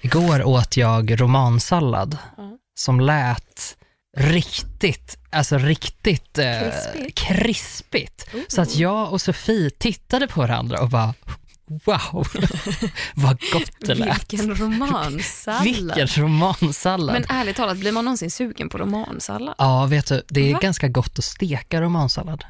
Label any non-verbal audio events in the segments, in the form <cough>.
Igår åt jag romansallad Ja. som lät riktigt, alltså riktigt eh, Krispigt. krispigt. Så att jag och Sofie tittade på varandra och bara wow, <laughs> vad gott det lät. Vilken romansallad. Vilken romansallad. Men ärligt talat, blir man någonsin sugen på romansallad? Ja, vet du, det är Va? ganska gott att steka romansallad.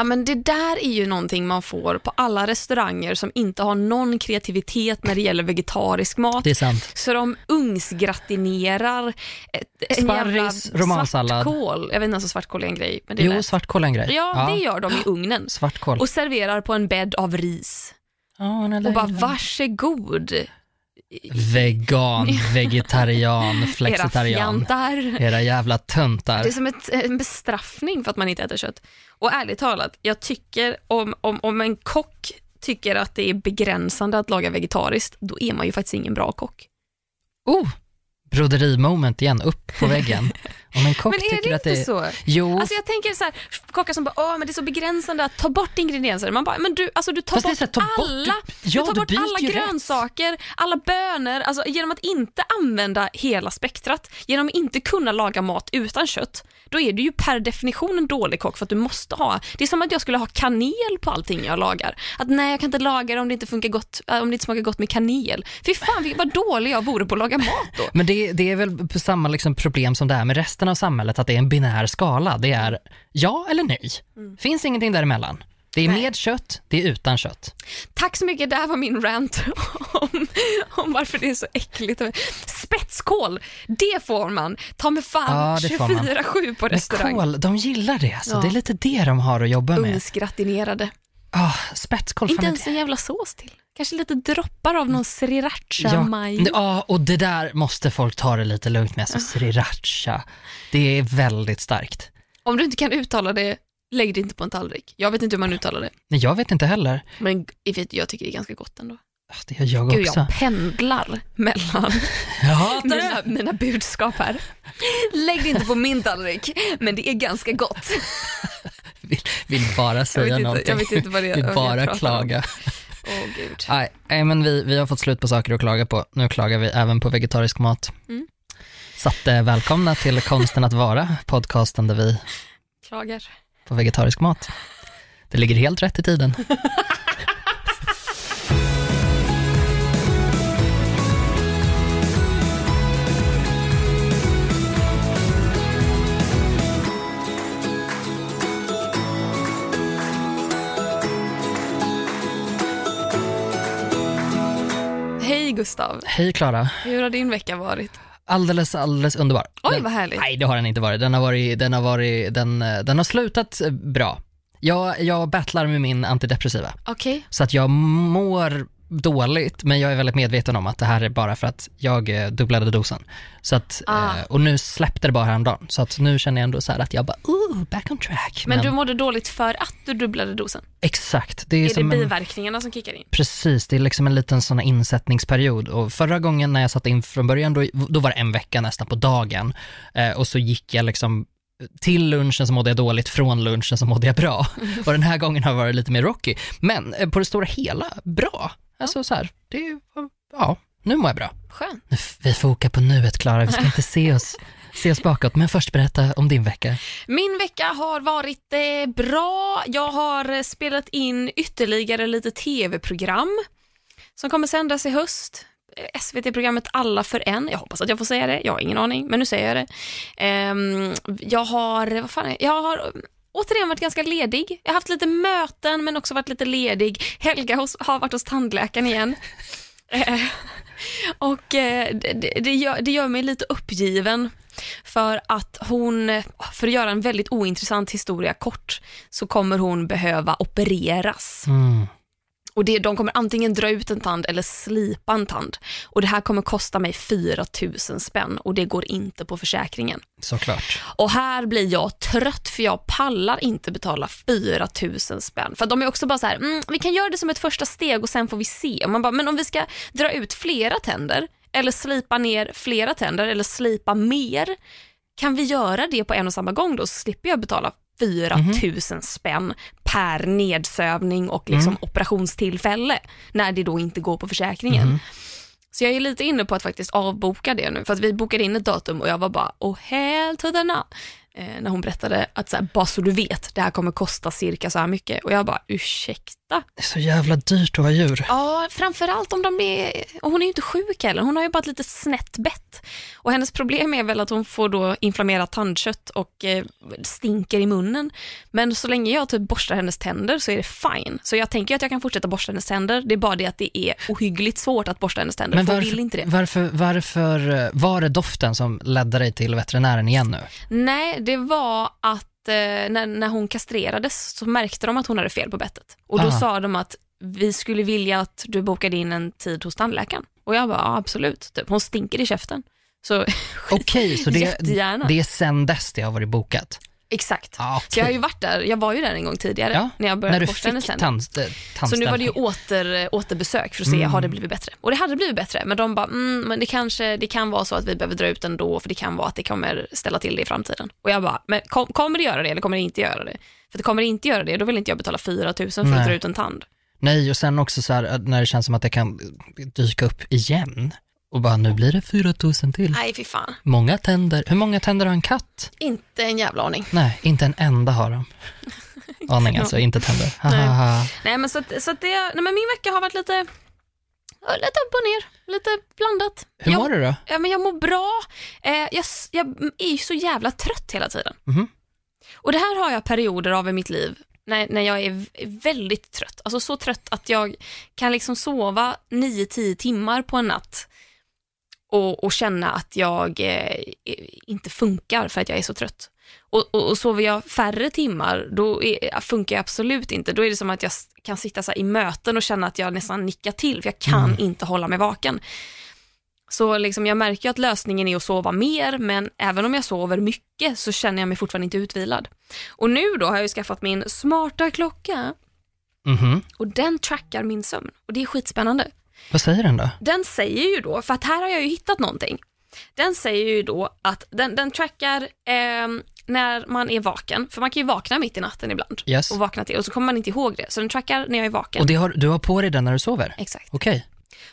Ja, men det där är ju någonting man får på alla restauranger som inte har någon kreativitet när det gäller vegetarisk mat. Det är sant. Så de ugnsgratinerar ett, en jävla Sparris, romansallad. svartkål. Jag vet inte ens om svartkål är en grej. Men det Jo, lätt. svartkål är en grej. Ja, det gör de i ugnen. Svartkål. Och serverar på en bädd av ris. Ja, nej, Och bara varsågod, Vegan, <laughs> vegetarian, era flexitarian. fjantar. Era jävla Det är töntar. som ett, en bestraffning för att man inte äter kött. Och ärligt talat, jag tycker om, om, om en kock tycker att det är begränsande att laga vegetariskt, då är man ju faktiskt ingen bra kock. Oh, broderi-moment igen, upp på väggen. <laughs> Om en kock Men är det inte det så? Jo, Alltså jag tänker så här, kockar som bara, åh men det är så begränsande att ta bort ingredienser. Man bara, men du, alltså du tar Fast bort här, ta bort- alla, du- ja, du tar bort alla ju rätt. grönsaker, alla bönor, alltså genom att inte använda hela spektrat, genom att inte kunna laga mat utan kött, då är du ju per definition en dålig kock för att du måste ha, det är som att jag skulle ha kanel på allting jag lagar. Att nej, jag kan inte laga det om det inte funkar gott, äh, om det inte smakar gott med kanel. Fy fan vad dålig jag vore på att laga mat då. men det, det är väl samma liksom problem som det är med resten av samhället, att det är en binär skala. Det är ja eller nej. Finns ingenting däremellan. Det är Mm. Nej. med kött, det är utan kött. Tack så mycket, det här var min rant om, om varför det är så äckligt. Spetskål, det får man ta med fan Ja, det får man. 24-7 på Men restaurang. kål, de gillar det alltså. Ja. Det är lite det de har att jobba med. Ugnsgratinerade. Ah, spetskål, Inte ens en jävla sås till. Kanske lite droppar av någon sriracha Ja, majo. Ja, och det där måste folk ta det lite lugnt med. Alltså, sriracha, det är väldigt starkt. Om du inte kan uttala det, lägg det inte på en tallrik. Jag vet inte hur man uttalar det, Nej, jag vet inte heller. men jag tycker det är ganska gott ändå. Ah, Det gör jag Gud, också. jag pendlar mellan <laughs> Jag mina, mina budskap här. Lägg det inte på min tallrik, men det är ganska gott. <laughs> Vill, vill bara säga inte- någonting. jag vet inte vad det är Vill jag bara klaga. Åh gud. Nej, nej, men vi, vi har fått slut på saker att klaga på. Nu klagar vi även på vegetarisk mat. Mm. Så att, eh, välkomna till Konsten att vara, podcasten där vi Klagar. på vegetarisk mat. Det ligger helt rätt i tiden. <laughs> Hej Gustav, Hej Klara, hur har din vecka varit? alldeles, alldeles underbar. Oj Den- vad härligt. Nej, det har den inte varit. Den har, varit, den har, varit, den, den har slutat eh, bra. Jag, jag battlar med min antidepressiva, Okej, så att jag mår dåligt, men jag är väldigt medveten om att det här är bara för att jag eh, dubblade dosen. Så att, Ah. eh, och nu släppte det bara häromdagen, så att nu känner jag ändå så här att jag bara, ooh, back on track. men, du mådde dåligt för att du dubblade dosen? Exakt, det är, Är det som en, biverkningarna som kickar in? Precis, det är liksom en liten sån insättningsperiod och förra gången när jag satte in från början, då, då var det en vecka nästan på dagen eh, och så gick jag liksom till lunchen så mådde jag dåligt, från lunchen så mådde jag bra. <laughs> Och den här gången har varit lite mer rocky. Men eh, på det stora hela, bra. Alltså så här, det ja, nu mår jag bra. Skönt. Vi fokar på nuet Klara, vi ska inte se oss, se oss bakåt. Men först berätta om din vecka. Min vecka har varit eh, bra. Jag har eh, spelat in ytterligare lite tv-program som kommer sändas i höst. Eh, SVT-programmet Alla för en. Jag hoppas att jag får säga det. Jag har ingen aning, men nu säger jag det. Ehm, jag har, vad fan är, jag har återigen varit ganska ledig. Jag har haft lite möten, men också varit lite ledig. Helga hos, har varit hos tandläkaren igen. <laughs> Eh, och eh, det, det, gör, det gör mig lite uppgiven för att hon, för att göra en väldigt ointressant historia kort, så kommer hon behöva opereras. Mm. Och det, de kommer antingen dra ut en tand eller slipa en tand. Och det här kommer kosta mig 4 000 spänn och det går inte på försäkringen. Såklart. Och här blir jag trött för jag pallar inte betala 4 000 spänn. För de är också bara så här, mm, vi kan göra det som ett första steg och sen får vi se. Och man bara, men om vi ska dra ut flera tänder eller slipa ner flera tänder eller slipa mer, kan vi göra det på en och samma gång då så slipper jag betala 4 000 spänn per nedsövning och liksom operationstillfälle när det då inte går på försäkringen. Så jag är lite inne på att faktiskt avboka det nu, för att vi bokade in ett datum och jag var bara, oh hell to the no. Eh, när hon berättade att så här, bara så du vet, det här kommer kosta cirka så här mycket. Och jag bara, ursäkta? Det är så jävla dyrt att ha djur. Ja, framförallt om de är, och hon är ju inte sjuk heller, hon har ju bara ett lite snett bett. Och hennes problem är väl att hon får då inflammerat tandkött och eh, stinker i munnen. Men så länge jag typ borstar hennes tänder så är det fine. Så jag tänker att jag kan fortsätta borsta hennes tänder, det är bara det att det är ohyggligt svårt att borsta hennes tänder, Men för hon varför, vill inte det. varför, varför eh, var det doften som ledde dig till veterinären igen nu? Nej, det var att eh, när, när hon kastrerades så märkte de att hon hade fel på bettet. Och då Ah. sa de att vi skulle vilja att du bokade in en tid hos tandläkaren. Och jag bara, ja, absolut. Typ, hon stinker i käften. Så <laughs> Okej, så det, Jättegärna. det är sen dess det har varit bokat? Exakt. Ja, Så jag har ju varit där, jag var ju där en gång tidigare Ja, när jag började När du borsta fick tand, eh, Så nu var det ju åter, återbesök för att se, Mm. har det blivit bättre? Och det hade blivit bättre, men de bara, mm, men det kanske, det kan vara så att vi behöver dra ut ändå, för det kan vara att det kommer ställa till det i framtiden. Och jag bara, men kom, kommer det göra det eller kommer det inte göra det? För det kommer det inte göra det, då vill inte jag betala 4 000 för Nej. att dra ut en tand. Nej, och sen också så här när det känns som att det kan dyka upp igen. Och bara, nu blir det 4000 till. Nej, fy fan. Många tänder. Hur många tänder har en katt? Inte en jävla aning. Nej, inte en enda har de. <laughs> Aning alltså, inte tänder. Hahaha. Nej, men så att, så att det, nej, men min vecka har varit lite, lite upp och ner, lite blandat. Hur jag, mår du då? Ja, men jag mår bra. Eh, jag, jag är ju så jävla trött hela tiden. Mhm. Och det här har jag perioder av i mitt liv när, när jag är väldigt trött. Alltså så trött att jag kan liksom sova 9-10 timmar på en natt och, och känna att jag eh, inte funkar för att jag är så trött. Och, och, och sover jag färre timmar, då är, funkar jag absolut inte. Då är det som att jag kan sitta så i möten och känna att jag nästan nickar till, för jag kan inte hålla mig vaken. Så liksom jag märker att lösningen är att sova mer, men även om jag sover mycket så känner jag mig fortfarande inte utvilad. Och nu då har jag ju skaffat min smarta klocka Mhm. och den trackar min sömn och det är skitspännande. Vad säger den då? Den säger ju då, för att här har jag ju hittat någonting. Den säger ju då att den, den trackar ehm, när man är vaken, för man kan ju vakna mitt i natten ibland Yes. och vakna till och så kommer man inte ihåg det. Så den trackar när jag är vaken. Och har, du har på dig den när du sover? Exakt. Okej.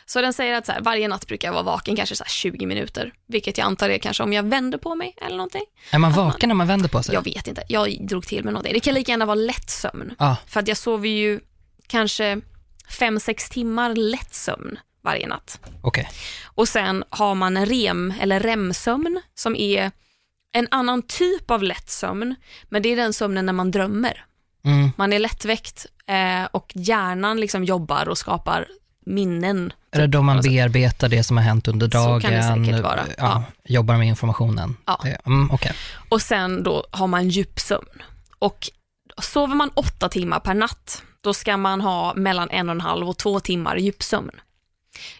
Så den säger att så här, varje natt brukar jag vara vaken kanske så här 20 minuter, vilket jag antar är kanske om jag vänder på mig eller någonting. Är man vaken när man vänder på sig? Jag vet inte, jag drog till med någonting. Det kan lika gärna vara lätt sömn. Ja, För att jag sover ju kanske 5-6 timmar lätt sömn varje natt. okej. Och sen har man rem eller REM-sömn som är en annan typ av lätt sömn, men det är den sömnen när man drömmer. Mm. Man är lättväckt eh, och hjärnan liksom jobbar och skapar minnen. Är det då man bearbetar det som har hänt under Så dagen? kan det säkert vara. Ja, Ja. Jobbar med informationen? Ja. Mm, okej. Och sen då har man djupsömn. Och sover man åtta timmar per natt, då ska man ha mellan en och en halv och två timmar djupsömn.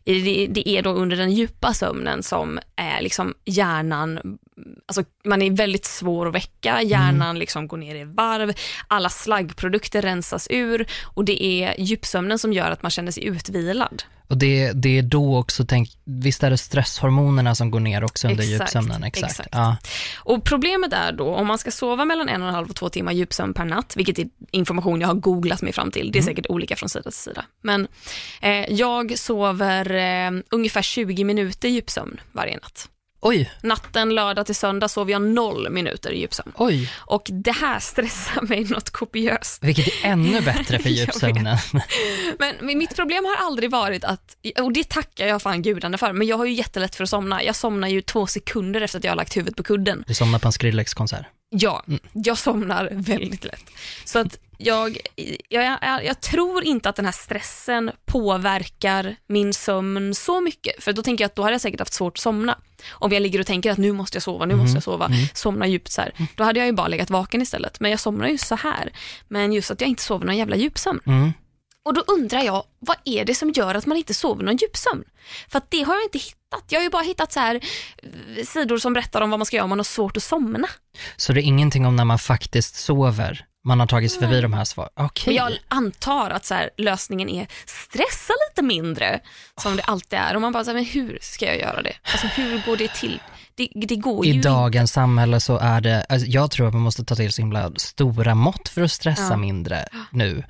Det, det är då under den djupa sömnen som är liksom hjärnan, alltså man är väldigt svår att väcka, hjärnan liksom går ner i varv, alla slaggprodukter rensas ur och det är djupsömnen som gör att man känner sig utvilad. Och det, det är då också, tänk, visst är det stresshormonerna som går ner också under Exakt, djupsömnen? Exakt. exakt. Ja. Och problemet är då, om man ska sova mellan en och en halv och två timmar djupsömn per natt, vilket är information jag har googlat mig fram till, det är säkert olika från sida till sida. Men eh, jag sover eh, ungefär 20 minuter djupsömn varje natt. Oj, Natten lördag till söndag sover jag noll minuter djuppsömn. oj, Och det här stressar mig något kopiöst. vilket är ännu bättre för <laughs> djupsömnen. Men mitt problem har aldrig varit att, och det tackar jag fan gudarna för, men jag har ju jättelätt för att somna. Jag somnar ju två sekunder efter att jag har lagt huvudet på kudden. Du somnar på en Skrillex-konsert. Ja, jag somnar väldigt lätt. Så att jag, jag, jag, jag tror inte att den här stressen påverkar min sömn så mycket. För då tänker jag att då hade jag säkert haft svårt att somna. Om jag ligger och tänker att nu måste jag sova, nu måste jag sova, somna djupt så här. Då hade jag ju bara legat vaken istället. Men jag somnar ju så här. Men just att jag inte sover någon jävla djupsömn. Mm. Och då undrar jag, vad är det som gör att man inte sover någon djupsömn? För att det har jag inte hittat. Jag har ju bara hittat så här eh, sidor som berättar om vad man ska göra om man har svårt att somna. Så det är ingenting om när man faktiskt sover? Man har tagit sig förbi de här svaren? Men jag antar att så här, lösningen är stressa lite mindre, som det alltid är. Och man bara, så här, men hur ska jag göra det? Alltså hur går det till? Det, det går ju I inte. dagens samhälle så är det, alltså jag tror att man måste ta till så himla stora mått för att stressa Ja. mindre nu.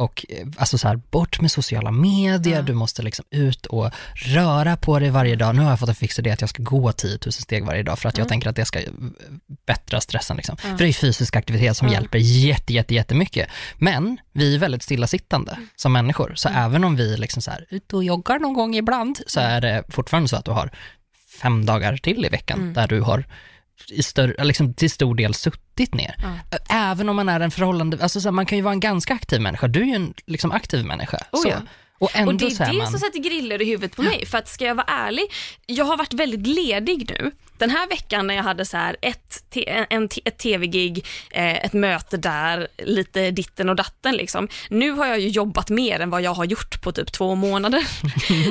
Och eh, alltså så här, bort med sociala medier, Ja. du måste liksom ut och röra på dig varje dag. Nu har jag fått en fix idé att jag ska gå 10 000 steg varje dag för att jag Mm. tänker att det ska eh, bättra stressen. Liksom. Ja. För det är fysisk aktivitet som Ja. hjälper jätte, jätte, jättemycket. Men vi är väldigt stillasittande Mm. som människor, så även om vi liksom så här, ut och joggar någon gång ibland, så Mm. är det fortfarande så att du har fem dagar till i veckan Mm. där du har i större, liksom till stor del suttit ner. Ja. Även om man är en förhållande, alltså så här, man kan ju vara en ganska aktiv människa, du är ju en liksom aktiv människa. Oh så. ja. Och ändå Och det är det man, som sätter griller i huvudet på mig. För att ska jag vara ärlig, jag har varit väldigt ledig nu. Den här veckan när jag hade så här ett, en, ett tv-gig, eh, ett möte där, lite ditten och datten liksom. Nu har jag ju jobbat mer än vad jag har gjort på typ två månader.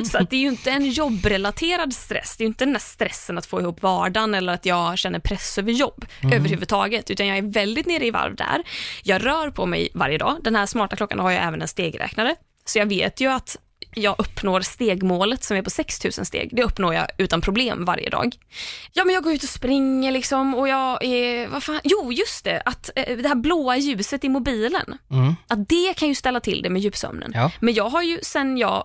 <laughs> så att det är ju inte en jobbrelaterad stress. Det är ju inte den där stressen att få ihop vardagen eller att jag känner press över jobb överhuvudtaget, utan jag är väldigt nere i varv där. Jag rör på mig varje dag. Den här smarta klockan har ju även en stegräknare. Så jag vet ju att jag uppnår stegmålet som är på 6000 steg. Det uppnår jag utan problem varje dag. Ja, men jag går ut och springer liksom och jag är, vad fan, jo just det, att eh, det här blåa ljuset i mobilen, mm, att det kan ju ställa till det med djupsömnen. ja. Men jag har ju sen jag,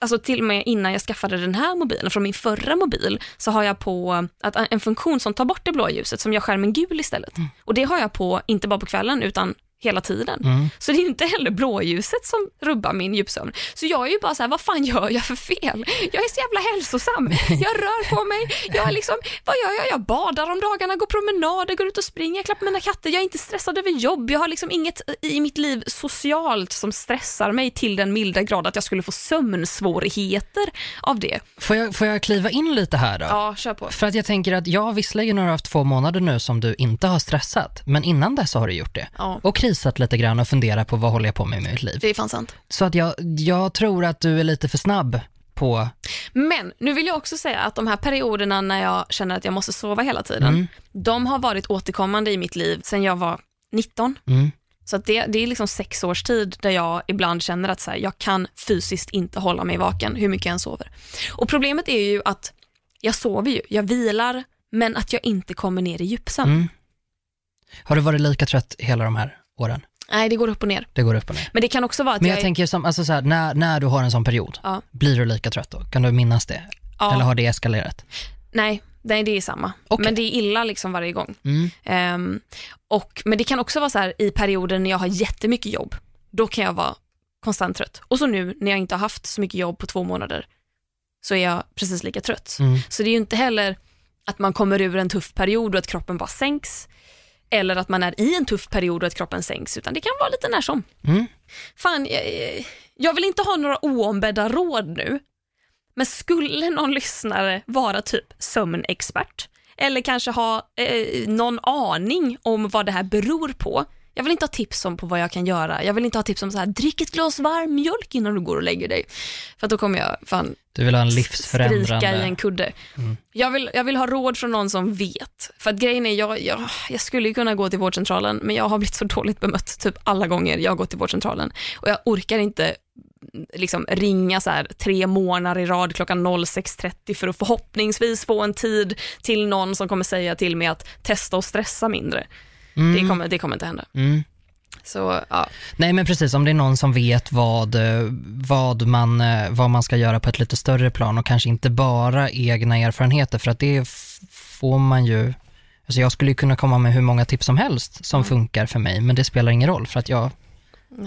alltså till och med innan jag skaffade den här mobilen, från min förra mobil, så har jag på att en funktion som tar bort det blåa ljuset, som gör skärmen gul istället. Och det har jag på, inte bara på kvällen, utan hela tiden. Mm. Så det är inte heller blåljuset som rubbar min djupsömn. Så jag är ju bara så här, vad fan gör jag för fel? Jag är så jävla hälsosam. Jag rör på mig. Jag är liksom, vad gör jag? Jag badar om dagarna, går promenader, går ut och springer, klappar mina katter. Jag är inte stressad över jobb. Jag har liksom inget i mitt liv socialt som stressar mig till den milda grad att jag skulle få sömnsvårigheter av det. Får, jag, får jag kliva in lite här då? Ja, kör på. För att jag tänker att jag visserligen har haft två månader nu som du inte har stressat, men innan dess har du gjort det. Ja, Och krisat lite grann och funderat på vad håller jag på med i mitt liv. det är fan sant. Så att jag, jag tror att du är lite för snabb på, Men nu vill jag också säga att de här perioderna när jag känner att jag måste sova hela tiden, Mm. de har varit återkommande i mitt liv sedan jag var 19. mm, Så det, det är liksom sex års tid där jag ibland känner att så här, jag kan fysiskt inte hålla mig vaken hur mycket jag än sover. Och problemet är ju att jag sover ju, jag vilar, men att jag inte kommer ner i djupsömn. mm. Har du varit lika trött hela de här åren? Nej, det går upp och ner. Det går upp och ner. Men det kan också vara att Men jag jag, är- tänker som, alltså så här, när, när du har en sån period, Ja. blir du lika trött då? Kan du minnas det? ja, Eller har det eskalerat? Nej, nej, det är samma. Okej. Men det är illa liksom varje gång. Mm. Ehm, och, men det kan också vara så här i perioder när jag har jättemycket jobb, då kan jag vara konstant trött. Och så nu när jag inte har haft så mycket jobb på två månader, så är jag precis lika trött. Mm. Så det är ju inte heller att man kommer ur en tuff period och att kroppen bara sänks, eller att man är i en tuff period och att kroppen sänks, utan det kan vara lite när som. Mm. Fan, jag, jag vill inte ha några oombedda råd nu, men skulle någon lyssnare vara typ sömnexpert eller kanske ha eh, någon aning om vad det här beror på. Jag vill inte ha tips om på vad jag kan göra. Jag vill inte ha tips om så här, drick ett glas varm mjölk innan du går och lägger dig. För då kommer jag fan Du vill ha en skrika livsförändrande... i en kudde. Mm. Jag, vill, jag vill ha råd från någon som vet. För att grejen är, jag, jag, jag skulle ju kunna gå till vårdcentralen, men jag har blivit så dåligt bemött typ alla gånger jag har gått till vårdcentralen. Och jag orkar inte liksom ringa så här tre månader i rad klockan 06.30 för att förhoppningsvis få en tid till någon som kommer säga till mig att testa och stressa mindre. Mm. Det, kommer, det kommer inte hända. Mm. Så ja, Nej men precis, om det är någon som vet vad, eh, vad, man, eh, vad man ska göra på ett lite större plan och kanske inte bara egna erfarenheter för att det får man ju, alltså jag skulle kunna komma med hur många tips som helst som Mm. funkar för mig men det spelar ingen roll för att jag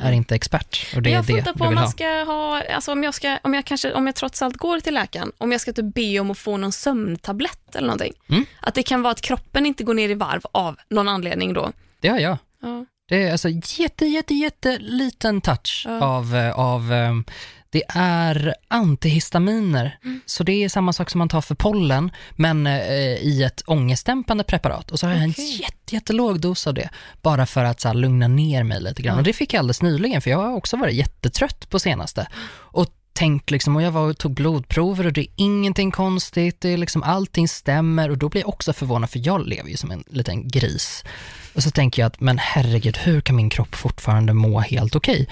är inte expert och det jag funderar på om man ha. ska ha, alltså om jag ska, om jag kanske, om jag trots allt går till läkaren, om jag ska typ be om att få någon sömntablett eller någonting. Mm. Att det kan vara att kroppen inte går ner i varv av någon anledning då. Det har jag. Ja. Det är alltså jätte, jätte, jätte liten touch Ja. av, eh, av eh, det är antihistaminer, Mm. så det är samma sak som man tar för pollen, men eh, i ett ångestdämpande preparat. Och så har jag en jätte, jättelåg dos av det, bara för att så här, lugna ner mig lite grann. Ja. Och det fick jag alldeles nyligen, för jag har också varit jättetrött på senaste. Och tänkt liksom, och jag var och tog blodprover och det är ingenting konstigt, det är liksom allting stämmer och då blir jag också förvånad för jag lever ju som en liten gris. Och så tänker jag att, men herregud, hur kan min kropp fortfarande må helt okej?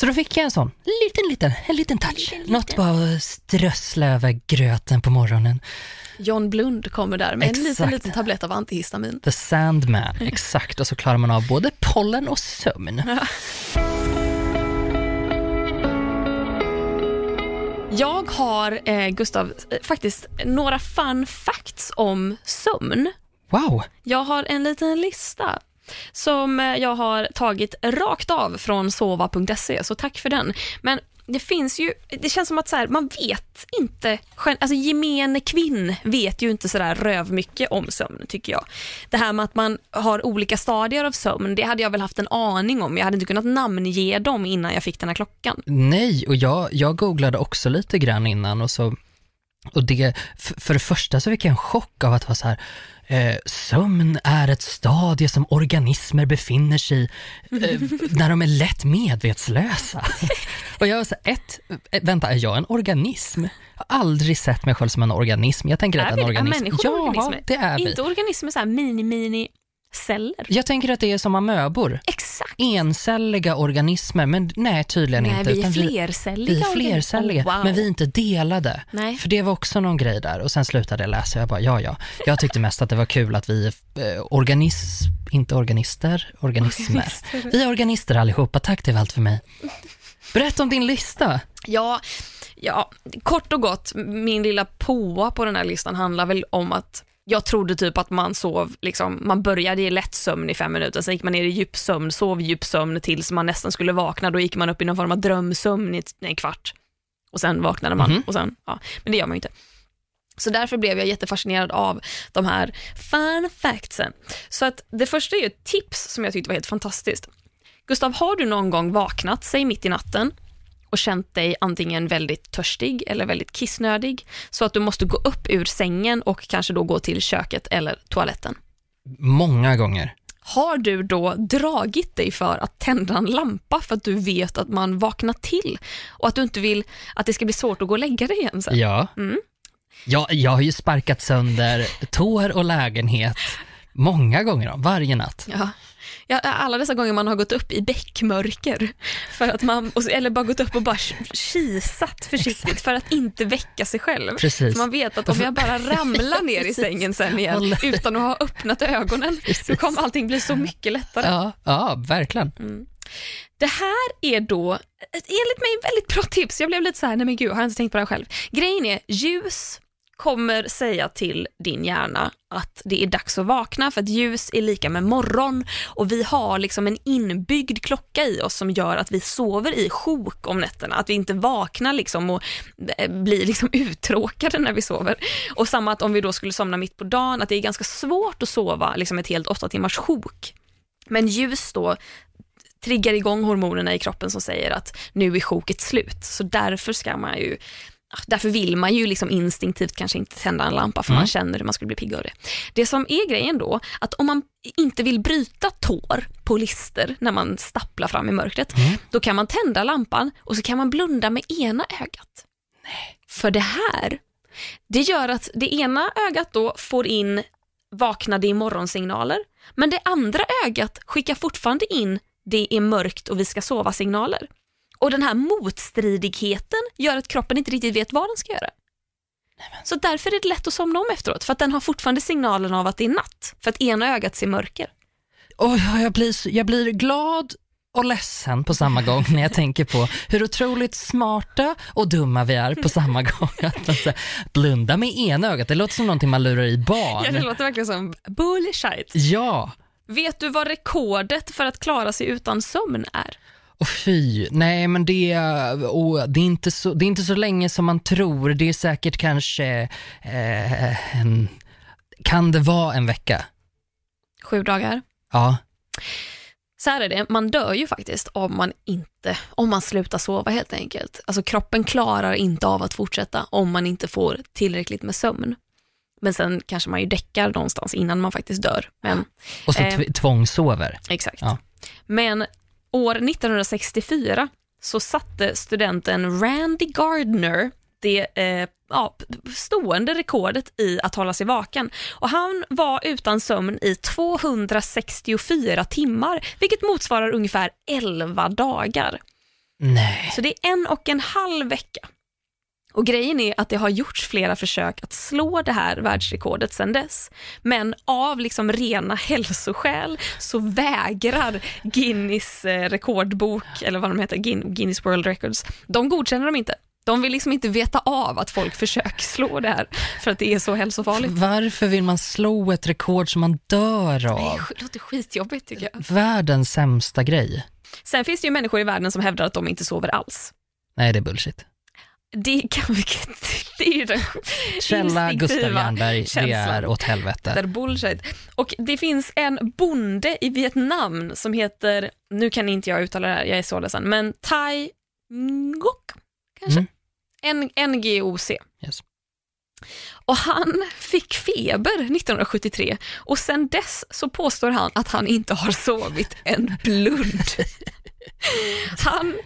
Så då fick jag en sån, liten, liten, en liten touch. Liten, Något liten. bara strössla över gröten på morgonen. John Blund kommer där med exakt. en liten, liten tablett av antihistamin. The Sandman, <laughs> exakt. Och så klarar man av både pollen och sömn. Jag har, eh, Gustav, eh, faktiskt några fun facts om sömn. Wow! Jag har en liten lista som jag har tagit rakt av från sova.se, så tack för den. Men det finns ju, det känns som att så här, man vet inte, alltså gemene kvinn vet ju inte sådär rövmycket om sömn tycker jag. Det här med att man har olika stadier av sömn, det hade jag väl haft en aning om. Jag hade inte kunnat namnge dem innan jag fick den här klockan. Nej, och jag, jag googlade också lite grann innan och så och det, för det första så fick jag en chock av att vara så här, Eh, sömn är ett stadie som organismer befinner sig i eh, <laughs> när de är lätt medvetslösa. <laughs> och jag var så ett, eh, vänta, är jag en organism? Jag har aldrig sett mig själv som en organism. Jag tänker är att en organism, är ja, organismer? det är vi. Inte organismer så här mini-mini celler. Jag tänker att det är som amöbor. Exakt. Encelliga organismer, men nej tydligen nej, inte. vi är flercelliga. Vi är flercelliga, wow. men vi är inte delade. Nej. För det var också någon grej där och sen slutade jag läsa jag bara, ja ja. Jag tyckte mest att det var kul att vi är eh, organism, inte organister, organismer. Organister. Vi är organister allihopa, tack det var allt för mig. Berätta om din lista. Ja, ja, kort och gott, min lilla påa på den här listan handlar väl om att jag trodde typ att man sov, liksom, man började i lätt sömn i fem minuter, sen gick man ner i djup sömn, sov djup sömn tills man nästan skulle vakna, då gick man upp i någon form av drömsömn i en kvart. Och sen vaknade man. Mm. Och sen, ja, men det gör man ju inte. Så därför blev jag jättefascinerad av de här fun factsen. Så att det första är ett tips som jag tyckte var helt fantastiskt. Gustav, har du någon gång vaknat, säg mitt i natten, och känt dig antingen väldigt törstig eller väldigt kissnödig, så att du måste gå upp ur sängen och kanske då gå till köket eller toaletten. Många gånger. Har du då dragit dig för att tända en lampa för att du vet att man vaknar till och att du inte vill att det ska bli svårt att gå och lägga dig igen sen? Ja. Mm. ja jag har ju sparkat sönder tår och lägenhet många gånger, varje natt. Ja. Ja, alla dessa gånger man har gått upp i bäckmörker, för att man, eller bara gått upp och bara kisat försiktigt Exakt. för att inte väcka sig själv. Precis. Så man vet att om jag bara ramlar ner i sängen sen igen utan att ha öppnat ögonen, Precis. då kommer allting bli så mycket lättare. Ja, ja verkligen. Mm. Det här är då, enligt mig, väldigt bra tips. Jag blev lite så här, nej men gud, har jag inte tänkt på det här själv. Grejen är, ljus kommer säga till din hjärna att det är dags att vakna för att ljus är lika med morgon och vi har liksom en inbyggd klocka i oss som gör att vi sover i sjok om nätterna, att vi inte vaknar liksom och eh, blir liksom <laughs> uttråkade när vi sover. Och samma att om vi då skulle somna mitt på dagen, att det är ganska svårt att sova liksom ett helt åtta timmars sjok. Men ljus då triggar igång hormonerna i kroppen som säger att nu är sjoket slut. Så därför ska man ju Därför vill man ju liksom instinktivt kanske inte tända en lampa för mm. man känner hur man skulle bli pigg av det. Det som är grejen då, att om man inte vill bryta tår på lister när man stapplar fram i mörkret, mm. då kan man tända lampan och så kan man blunda med ena ögat. Nej. För det här, det gör att det ena ögat då får in vaknade i morgonsignaler, men det andra ögat skickar fortfarande in det är mörkt och vi ska sova signaler. Och den här motstridigheten gör att kroppen inte riktigt vet vad den ska göra. Så därför är det lätt att somna om efteråt, för att den har fortfarande signalen av att det är natt, för att ena ögat ser mörker. Oh, jag, blir, jag blir glad och ledsen på samma gång när jag tänker på hur otroligt smarta och dumma vi är på samma gång. Alltså, blunda med ena ögat, det låter som någonting man lurar i barn. Ja, det låter verkligen som bullshit. Ja. Vet du vad rekordet för att klara sig utan sömn är? Och fy, nej men det, oh, det, är inte så, det är inte så länge som man tror. Det är säkert kanske, eh, en, kan det vara en vecka? Sju dagar. Ja. Så här är det, man dör ju faktiskt om man inte, om man slutar sova helt enkelt. Alltså kroppen klarar inte av att fortsätta om man inte får tillräckligt med sömn. Men sen kanske man ju däckar någonstans innan man faktiskt dör. Men, och så eh, tvångssover. Exakt. Ja. Men År 1964 så satte studenten Randy Gardner det eh, ja, stående rekordet i att hålla sig vaken. Och han var utan sömn i 264 timmar, vilket motsvarar ungefär 11 dagar. Nej. Så det är en och en halv vecka. Och grejen är att det har gjorts flera försök att slå det här världsrekordet sedan dess. Men av liksom rena hälsoskäl så vägrar Guinness eh, rekordbok, eller vad de heter, Guinness World Records, de godkänner dem inte. De vill liksom inte veta av att folk försöker slå det här för att det är så hälsofarligt. Varför vill man slå ett rekord som man dör Det av? är- låter skitjobbigt tycker jag. Världens sämsta grej. Sen finns det ju människor i världen som hävdar att de inte sover alls. Nej, det är bullshit. Det kan vi <laughs> det är ju den Källa Gustav Jernberg, det är åt Det helvete. är bullshit. Och det finns en bonde i Vietnam som heter, nu kan inte jag uttala det här, jag är så ledsen, men Thai Ngoc, kanske? Mm. NGOC. Yes. Och han fick feber 1973 och sen dess så påstår han att han inte har sovit en blund. <laughs> <laughs> Han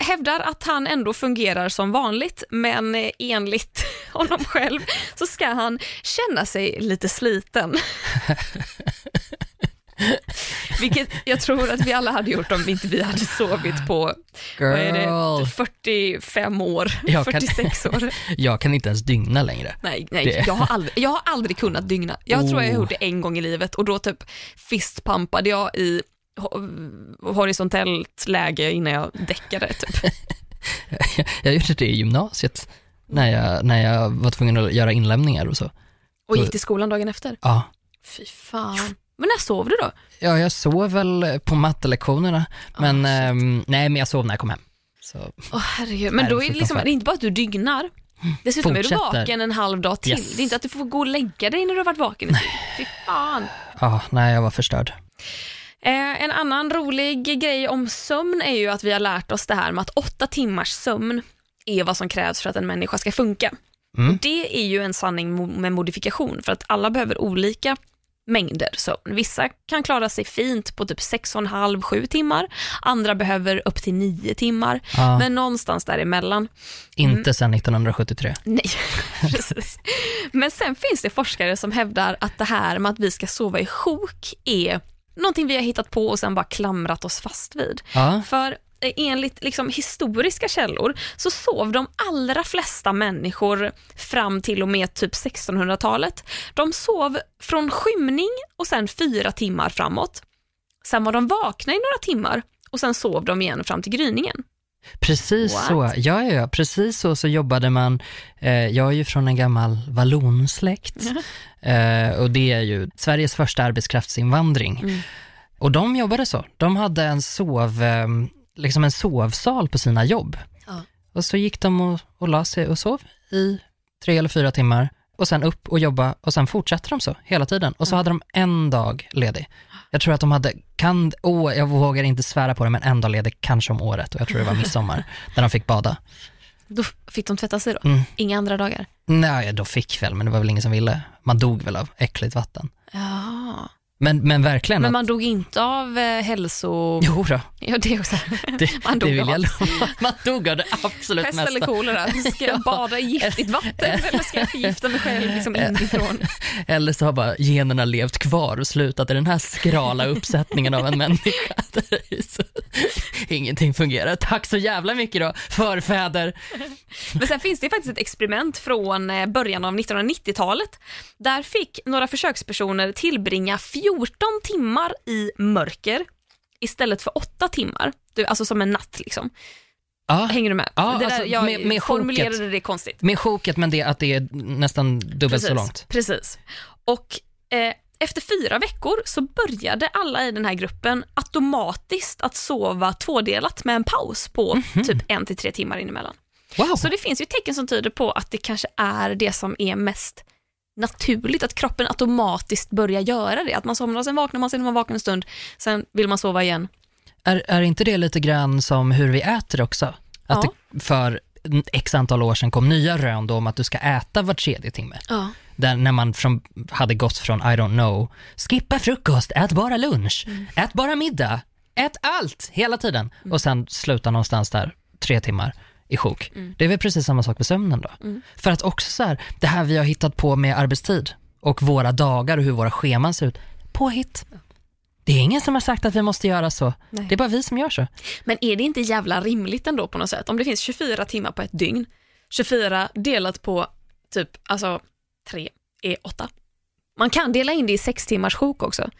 hävdar att han ändå fungerar som vanligt, men enligt <laughs> honom själv så ska han känna sig lite sliten. <laughs> Vilket jag tror att vi alla hade gjort om inte vi hade sovit på är det, Girl, 45 år, Jag kan- 46 år. jag kan inte ens dygna längre. Nej, nej Det- jag, har aldrig, jag har aldrig kunnat dygna. Jag tror jag har Oh. gjort det en gång i livet och då typ fistpumpade jag i horisontellt läge innan jag däckade. Typ. <laughs> Jag gjorde det i gymnasiet, när jag, när jag var tvungen att göra inlämningar och så. Och gick till skolan dagen efter. Ja, Fy fan. Men när sov du då? ja jag sov väl på mattelektionerna, men Ah, shit. ehm, nej, men jag sov när jag kom hem. Så, Åh herregud. Men Nej, då är det, liksom, det är inte bara att du dygnar. Dessutom är du Fortsätter. vaken en halv dag till. Yes. Det är inte att du får gå och lägga dig när du har varit vaken tid. Fy fan. ja, nej, jag var förstörd. Eh, en annan rolig grej om sömn är ju att vi har lärt oss det här med att åtta timmars sömn är vad som krävs för att en människa ska funka. Mm. Och det är ju en sanning med modifikation för att alla behöver olika mängder sömn. Vissa kan klara sig fint på typ 6,5-7 timmar, andra behöver upp till 9 timmar, Ja, men någonstans däremellan. inte sedan 1973. Nej, <laughs> precis. Men sen finns det forskare som hävdar att det här med att vi ska sova i sjok är någonting vi har hittat på och sen bara klamrat oss fast vid. Ja, För eh, enligt liksom, historiska källor så sov de allra flesta människor fram till och med typ 1600-talet. De sov från skymning och sen fyra timmar framåt. Sen var de vakna i några timmar och sen sov de igen fram till gryningen. Precis What? så. Ja, ja, ja, precis så så jobbade man. Eh, jag är ju från en gammal vallonsläkt <laughs> eh, och det är ju Sveriges första arbetskraftsinvandring. Mm. Och de jobbade så. De hade en sov, eh, liksom en sovsal på sina jobb. Ja. Och så gick de och, och la sig och sov i tre eller fyra timmar och sen upp och jobba och sen fortsatte de så hela tiden. Och så hade de en dag ledig. Jag tror att de hade, kan, åh, jag vågar inte svära på det, men en dag ledig kanske om året och jag tror det var midsommar, <laughs> när de fick bada. Då fick de tvätta sig då? Mm. Inga andra dagar? Nej, de fick väl, men det var väl ingen som ville. Man dog väl av äckligt vatten. Ja. Men, men verkligen, Men att, man dog inte av eh, hälso... jo då, Ja, det också. <laughs> det, Man dog det vill av jag lova. <laughs> Man dog av det absolut Pest eller mesta. kolera? Ska jag <laughs> bada i giftigt vatten eller ska jag förgifta mig själv liksom inifrån? Eller så har bara generna levt kvar och slutat i den här skrala uppsättningen av en människa. Ingenting fungerar. Tack så jävla mycket då, förfäder. Men sen finns det faktiskt ett experiment från eh, början av 1990-talet. Där fick några försökspersoner tillbringa 14 timmar i mörker istället för 8 timmar. Du, alltså som en natt liksom. Ja, Hänger du med? Det där, alltså, jag med- med formulerade choket. det konstigt. med choket men det att det är nästan dubbelt så långt. Precis. Och eh, efter fyra veckor så började alla i den här gruppen automatiskt att sova tvådelat med en paus på Mhm. typ en till tre timmar inemellan. Wow. Så det finns ju tecken som tyder på att det kanske är det som är mest naturligt, att kroppen automatiskt börjar göra det. Att man somnar, sen vaknar man, sen är man vaken en stund, sen vill man sova igen. Är, är inte det lite grann som hur vi äter också? Att Ja. det för x antal år sedan kom nya rön då om att du ska äta var tredje timme. Ja. Där när man från, hade gått från, I don't know, skippa frukost, ät bara lunch, ät bara middag, ät allt hela tiden. Och sen sluta någonstans där, tre timmar i sjok. Det är väl precis samma sak med sömnen då. För att också så här, det här vi har hittat på med arbetstid och våra dagar och hur våra scheman ser ut, påhitt. Det är ingen som har sagt att vi måste göra så. Nej. Det är bara vi som gör så. Men är det inte jävla rimligt ändå på något sätt? Om det finns 24 timmar på ett dygn, 24 delat på typ, alltså 3 är 8. Man kan dela in det i sex timmars sjok också.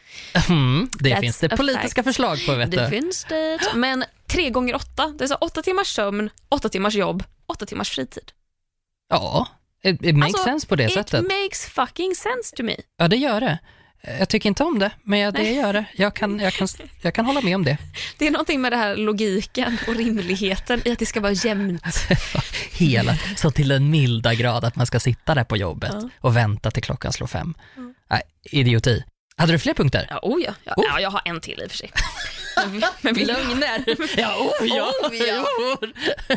Mm, det That's finns det politiska fact. förslag på vet Det du. finns det. Men 3 gånger 8, det är så 8 timmars sömn, 8 timmars jobb, åtta timmars fritid. Ja, it, it makes Alltså, sense på det It sättet. makes fucking sense to me. Ja, det gör det. Jag tycker inte om det, men jag, det gör det. Jag kan, jag, kan, jag kan hålla med om det. <laughs> Det är någonting med det här logiken och rimligheten i att det ska vara jämnt. <laughs> Hela, så till den milda grad att man ska sitta där på jobbet Ja. och vänta till klockan slår fem. Mm. Nej, idioti. Hade du fler punkter? Ja, oh ja. Ja, Oh. ja, jag har en till i och för sig. Men, vill, Lögner! Ja, oh, ja. Oh, ja.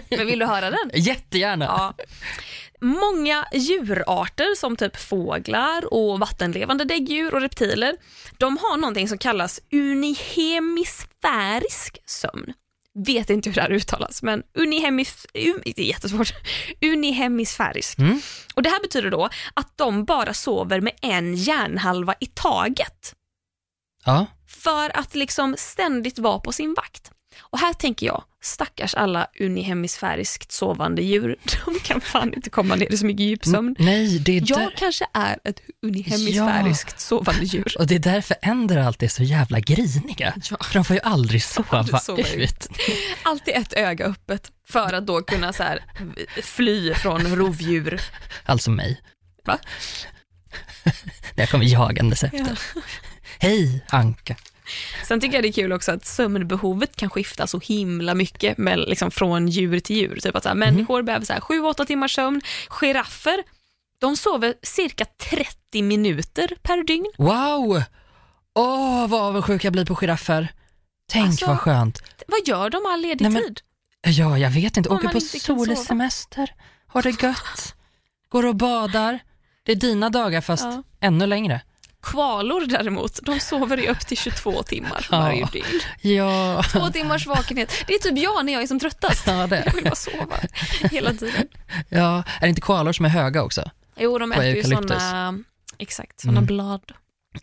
<laughs> men vill du höra den? Jättegärna. Ja. Många djurarter som typ fåglar och vattenlevande däggdjur och reptiler, de har någonting som kallas unihemisfärisk sömn. Vet inte hur det här uttalas, men unihemis, un, det är jättesvårt. Unihemisfärisk. Mm. Och Det här betyder då att de bara sover med en hjärnhalva i taget Ja. för att liksom ständigt vara på sin vakt. Och här tänker jag, stackars alla unihemisfäriskt sovande djur, <laughs> de kan fan inte komma ner i så mycket djupsömn. Nej, det är Jag där, kanske är ett unihemisfäriskt sovande djur. och det är därför änder alltid är så jävla griniga. Ja. För de får ju aldrig sova, sova ut. ut. Alltid ett öga öppet för att då kunna så här, fly från rovdjur. Alltså mig. Va? <laughs> Jag kommer jagandes efter. Hej, Anka. <laughs> Sen tycker jag det är kul också att sömnbehovet kan skifta så himla mycket med, liksom, från djur till djur. Typ att så här, människor behöver så här, 7-8 timmars sömn. Giraffer, de sover cirka 30 minuter per dygn. Wow! Åh, vad avundsjuk jag blir på giraffer. Tänk Alltså, vad skönt. Vad gör de all ledig Nej, men- tid? Ja, jag vet inte. Om Åker på solsemester, har det gött, går och badar. Det är dina dagar fast Ja. ännu längre. Kvalor däremot, de sover i upp till 22 timmar Ja. varje dygn. Ja, Två timmars vakenhet. Det är typ jag när jag är som tröttast. ja, det. Jag vill bara sova hela tiden. ja. Är det inte koalor som är höga också? Jo, de äter ju såna, exakt, såna Mm. blad.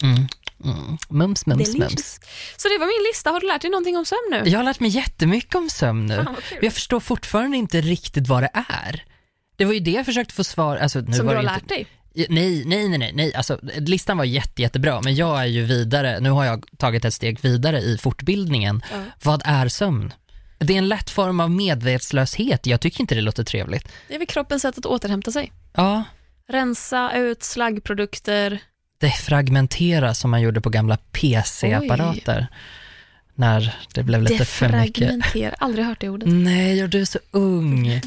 Mm. Mm. Mums, mums, Delicious. mums. Så det var min lista. Har du lärt dig någonting om sömn nu? Jag har lärt mig jättemycket om sömn nu. Fan, jag förstår fortfarande inte riktigt vad det är. Det var ju det jag försökte få svar, alltså nu Som var du har inte, lärt dig? Nej, nej, nej, nej. Alltså, listan var jätte, jättebra, men jag är ju vidare, nu har jag tagit ett steg vidare i fortbildningen. Ja. Vad är sömn? Det är en lätt form av medvetslöshet, jag tycker inte det låter trevligt. Det är väl kroppens sätt att återhämta sig. Ja, Rensa ut slaggprodukter. defragmentera som man gjorde på gamla PC-apparater. När det blev lite för mycket. Defragmentera. Aldrig hört det ordet. Nej, och du är så ung.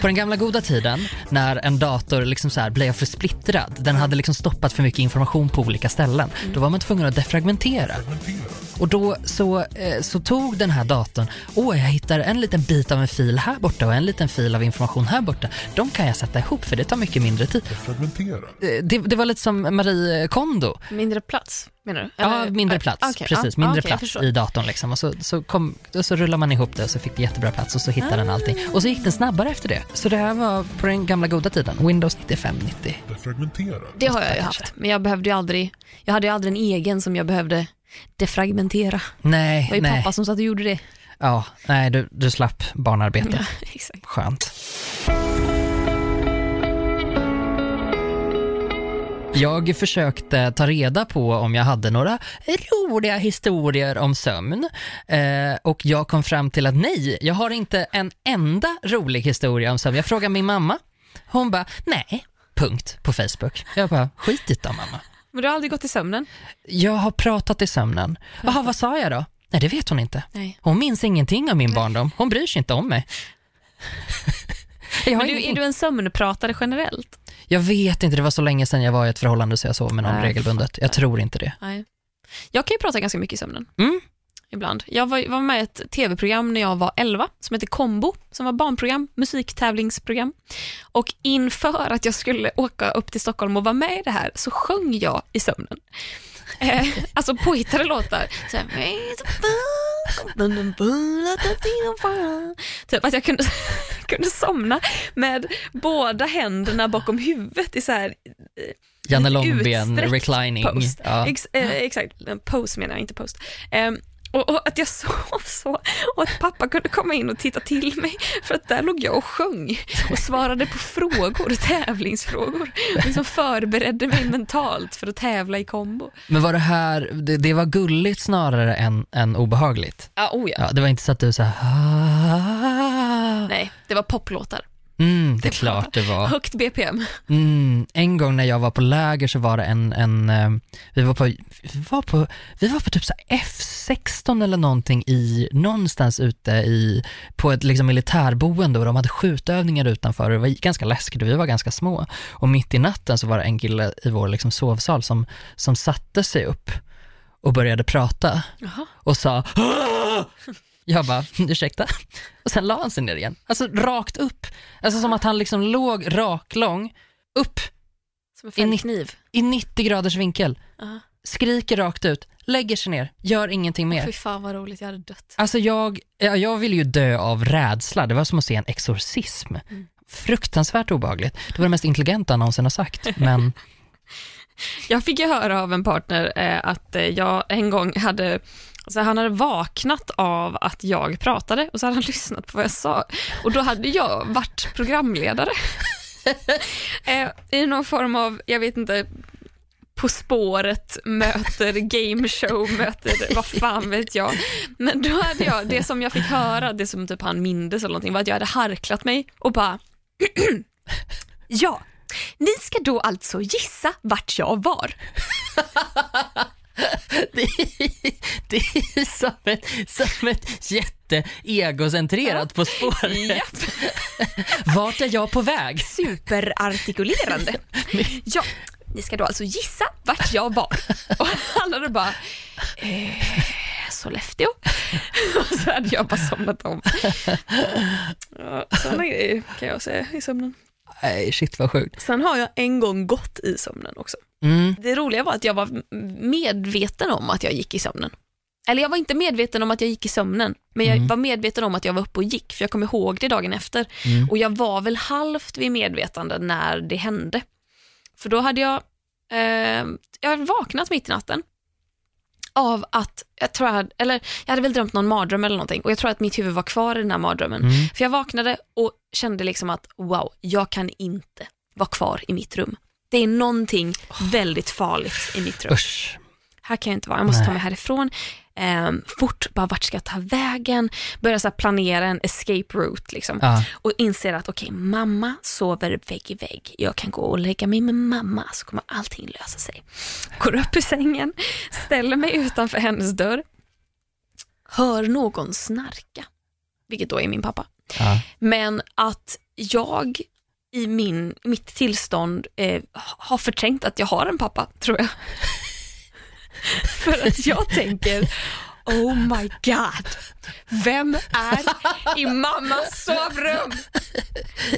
På den gamla goda tiden, när en dator liksom så här blev för splittrad, den hade liksom stoppat för mycket information på olika ställen, då var man tvungen att defragmentera. Och då så, eh, så tog den här datorn, åh jag hittar en liten bit av en fil här borta och en liten fil av information här borta. De kan jag sätta ihop för det tar mycket mindre tid. Fragmentera. Eh, Det, det var lite som Marie Kondo. Mindre plats, menar du? Ja, mindre Ah, plats. okej, Precis, mindre okej, jag plats i datorn liksom. Och så, så, kom, och så rullar man ihop det och så fick det jättebra plats och så hittade den allting. Och så gick den snabbare efter det. Så det här var på den gamla goda tiden, Windows 95, 90. Defragmentera. Det har jag ju haft, men jag behövde ju aldrig, jag hade ju aldrig en egen som jag behövde defragmentera. Nej, Det var ju nej. pappa som satt och gjorde det. Ja, nej, du, du slapp barnarbete. Ja, <laughs> exakt. Skönt. Jag försökte ta reda på om jag hade några roliga historier om sömn eh, och jag kom fram till att nej, jag har inte en enda rolig historia om sömn. Jag frågade min mamma, hon bara nej, punkt på Facebook. Jag bara skit i det mamma. Men du har aldrig gått i sömnen? Jag har pratat i sömnen. Jaha, vad sa jag då? Nej, det vet hon inte. Nej. Hon minns ingenting av min barndom. Hon bryr sig inte om mig. <laughs> Du, är du en sömnpratare generellt? Jag vet inte, det var så länge sedan jag var i ett förhållande så jag sov med någon Nej, regelbundet. Jag tror inte det. Nej. Jag kan ju prata ganska mycket i sömnen. Mm. Ibland. Jag var, var med i ett tv-program när jag var 11 som hette Kombo, som var barnprogram, musiktävlingsprogram. Och inför att jag skulle åka upp till Stockholm och vara med i det här så sjöng jag i sömnen. Eh, alltså påhittade låtar. Så här, typ att jag kunde, <laughs> kunde somna med båda händerna bakom huvudet i så här Janne Långben, reclining. post. Ja. Ex, eh, exakt, pose menar jag, inte post. Ehm, och, och att jag <laughs> sov så och att pappa kunde komma in och titta till mig för att där låg jag och sjöng och svarade på frågor, tävlingsfrågor och liksom förberedde mig mentalt för att tävla i kombo. Men var det här, det, det var gulligt snarare än, än obehagligt? Ja, oh ja. Ja, det var inte så att du så här, "Ah." Nej, det var poplåtar. Mm, det är klart det var. Högt BPM. Mm, en gång när jag var på läger så var det en, en eh, vi, var på, vi, var på, vi var på typ så här F16 eller någonting i, någonstans ute i, på ett liksom militärboende och de hade skjutövningar utanför och det var ganska läskigt och vi var ganska små. Och mitt i natten så var det en kille i vår liksom sovsal som, som satte sig upp och började prata Jaha. och sa "Åh!" Jag bara, <laughs> ursäkta? Och sen la han sig ner igen. Alltså rakt upp. Alltså som att han liksom låg raklång, upp Som en I fällkniv. i 90 graders vinkel, Ja. skriker rakt ut, lägger sig ner, gör ingenting Fy mer. fan vad roligt, jag hade dött. Alltså jag, ja, jag ville ju dö av rädsla, det var som att se en exorcism. Fruktansvärt obehagligt. Det var det mest intelligenta han någonsin har sagt, men <laughs> Jag fick ju höra av en partner eh, att eh, jag en gång hade Alltså han hade vaknat av att jag pratade och så hade han <laughs> lyssnat på vad jag sa. Och då hade jag varit programledare. <laughs> eh, I någon form av, jag vet inte, På spåret möter gameshow, möter vad fan vet jag. Men då hade jag, det som jag fick höra, det som typ han mindes eller någonting, var att jag hade harklat mig och bara <clears throat> Ja, ni ska då alltså gissa vart jag var. Det, är- det är som ett, som ett jätte-egocentrerat På spåret. Japp. Vart är jag på väg? Superartikulerande. Ja, ni ska då alltså gissa vart jag var. Och han hade bara, eh, Sollefteå. Och så hade jag bara somnat om. Ja, sådana grejer kan jag säga i sömnen. Nej, shit vad sjukt. Sen har jag en gång gått i sömnen också. Mm. Det roliga var att jag var medveten om att jag gick i sömnen. Eller jag var inte medveten om att jag gick i sömnen, men jag Mm. var medveten om att jag var uppe och gick, för jag kom ihåg det dagen efter. Mm. Och jag var väl halvt vid medvetande när det hände. För då hade jag, eh, jag hade vaknat mitt i natten av att, jag tror jag hade, eller jag hade väl drömt någon mardröm eller någonting och jag tror att mitt huvud var kvar i den här mardrömmen. Mm. För jag vaknade och kände liksom att wow, jag kan inte vara kvar i mitt rum. Det är någonting väldigt farligt i mitt rum. Usch. Här kan jag inte vara, jag måste ta Nej. mig härifrån. Ehm, fort, bara vart ska jag ta vägen? Börja så planera en escape route liksom. Ja. Och inser att okej, mamma sover vägg i vägg. Jag kan gå och lägga mig med mamma så kommer allting lösa sig. Går upp ur sängen, ställer mig utanför hennes dörr. Hör någon snarka, vilket då är min pappa. Ja. Men att jag i min, mitt tillstånd eh, har förträngt att jag har en pappa, tror jag. <laughs> För att jag tänker, oh my god, vem är i mammas sovrum?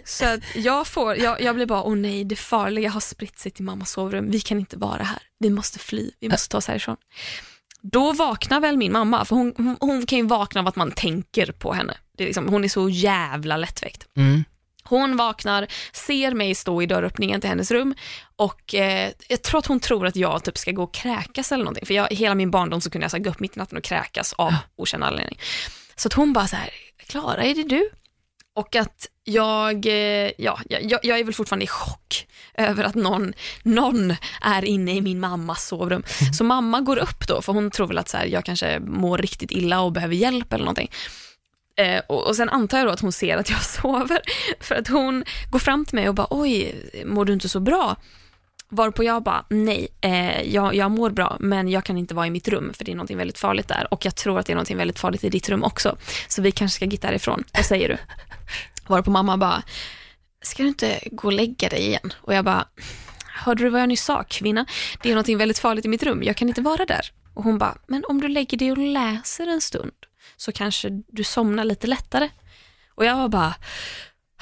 Så att jag, får, jag, jag blir bara, oh nej, det farliga har spritt sig till mammas sovrum. Vi kan inte vara här. Vi måste fly, vi måste ta oss härifrån. Då vaknar väl min mamma, för hon, hon, hon kan ju vakna av att man tänker på henne. Det är liksom, hon är så jävla lättväckt. Mm. Hon vaknar, ser mig stå i dörröppningen till hennes rum och eh, jag tror att hon tror att jag typ ska gå och kräkas eller någonting. För jag, hela min barndom så kunde jag så här, gå upp mitt i natten och kräkas av okänd anledning. Så att hon bara så här, Klara, är det du? Och att jag, eh, ja, jag, jag är väl fortfarande i chock över att någon, någon är inne i min mammas sovrum. Så mamma går upp då, för hon tror väl att så här, jag kanske mår riktigt illa och behöver hjälp eller någonting. Eh, och, och sen antar jag då att hon ser att jag <laughs> sover, för att hon går fram till mig och bara oj, mår du inte så bra? Varpå jag bara, nej, eh, jag, jag mår bra, men jag kan inte vara i mitt rum, för det är något väldigt farligt där. Och jag tror att det är något väldigt farligt i ditt rum också. Så vi kanske ska gitta härifrån. Vad säger du? <laughs> Varpå mamma bara, ska du inte gå och lägga dig igen? Och jag bara, hörde du vad jag nyss sa, kvinna? Det är något väldigt farligt i mitt rum, jag kan inte vara där. Och hon bara, men om du lägger dig och läser en stund, så kanske du somnar lite lättare. Och jag var bara,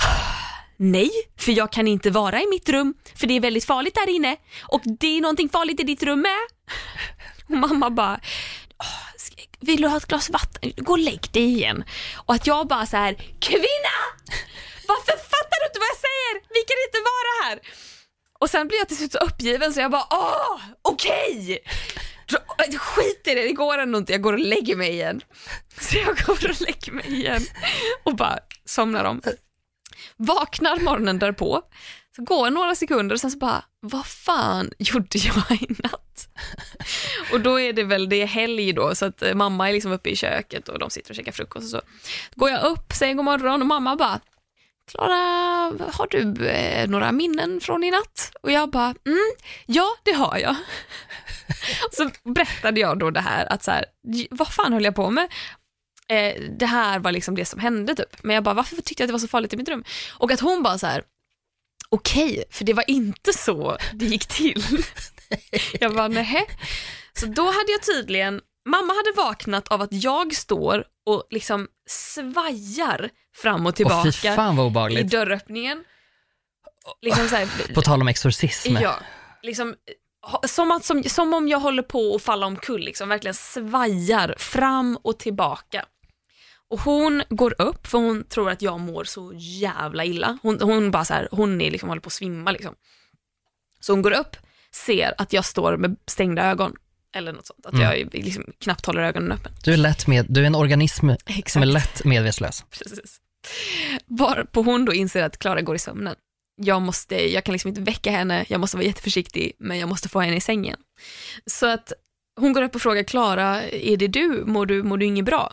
<sighs> nej, för jag kan inte vara i mitt rum, för det är väldigt farligt där inne. Och det är någonting farligt i ditt rum med. <laughs> Och mamma bara, vill du ha ett glas vatten? Gå och lägg dig igen. Och att jag bara så här, kvinna! Varför fattar du inte vad jag säger? Vi kan inte vara här. Och sen blir jag till slut så uppgiven så jag bara, åh, okej! Okay. Äh, skit i det, det går ändå inte, jag går och lägger mig igen. Så jag går och lägger mig igen och bara somnar om. Vaknar morgonen därpå, så går några sekunder och sen så bara, vad fan gjorde jag i natt? Och då är det väl, det är helg då, så att eh, mamma är liksom uppe i köket och de sitter och käkar frukost och så. Går jag upp, säger god morgon och mamma bara, Klara, har du eh, några minnen från i natt? Och jag bara, mm, ja det har jag. <laughs> så berättade jag då det här, att så här, "J- vad fan höll jag på med? Eh, det här var liksom det som hände typ. Men jag bara, varför tyckte jag att det var så farligt i mitt rum? Och att hon bara så här, okej, för det var inte så det gick till. <laughs> jag bara, nähä. Så då hade jag tydligen, mamma hade vaknat av att jag står och liksom svajar fram och tillbaka vad i dörröppningen. Liksom här, På tal om exorcism. ja, liksom, som, att, som, som om jag håller på att falla omkull, liksom, verkligen svajar fram och tillbaka. Och hon går upp för hon tror att jag mår så jävla illa. Hon, hon bara så här, hon är liksom, håller på att svimma liksom. Så hon går upp, ser att jag står med stängda ögon. Eller något sånt, att Mm. jag liksom knappt håller ögonen öppen. Du, är lätt med, du är en organism som är Exakt. lätt medvetslös. <laughs> Precis. Bara på hon då inser att Klara går i sömnen. Jag, måste, jag kan liksom inte väcka henne, jag måste vara jätteförsiktig, men jag måste få henne i sängen. Så att hon går upp och frågar Klara, är det du? Mår du, mår du inget bra?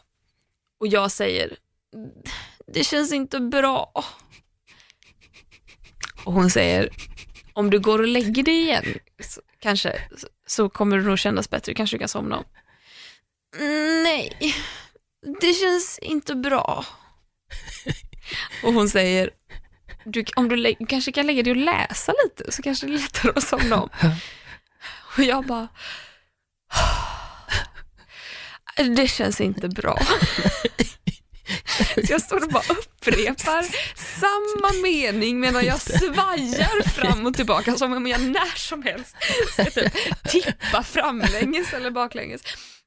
Och jag säger, det känns inte bra. Och hon säger, om du går och lägger dig igen, så, kanske, så, så kommer det nog kännas bättre, kanske du kan somna om. Nej, det känns inte bra. Och hon säger, du, om du lä- kanske kan lägga dig och läsa lite så kanske det är lättare att somna om. <laughs> Och jag bara, det känns inte bra. Så jag står och bara upprepar samma mening medan jag svajar fram och tillbaka som om jag när som helst ska typ tippa framlänges eller baklänges.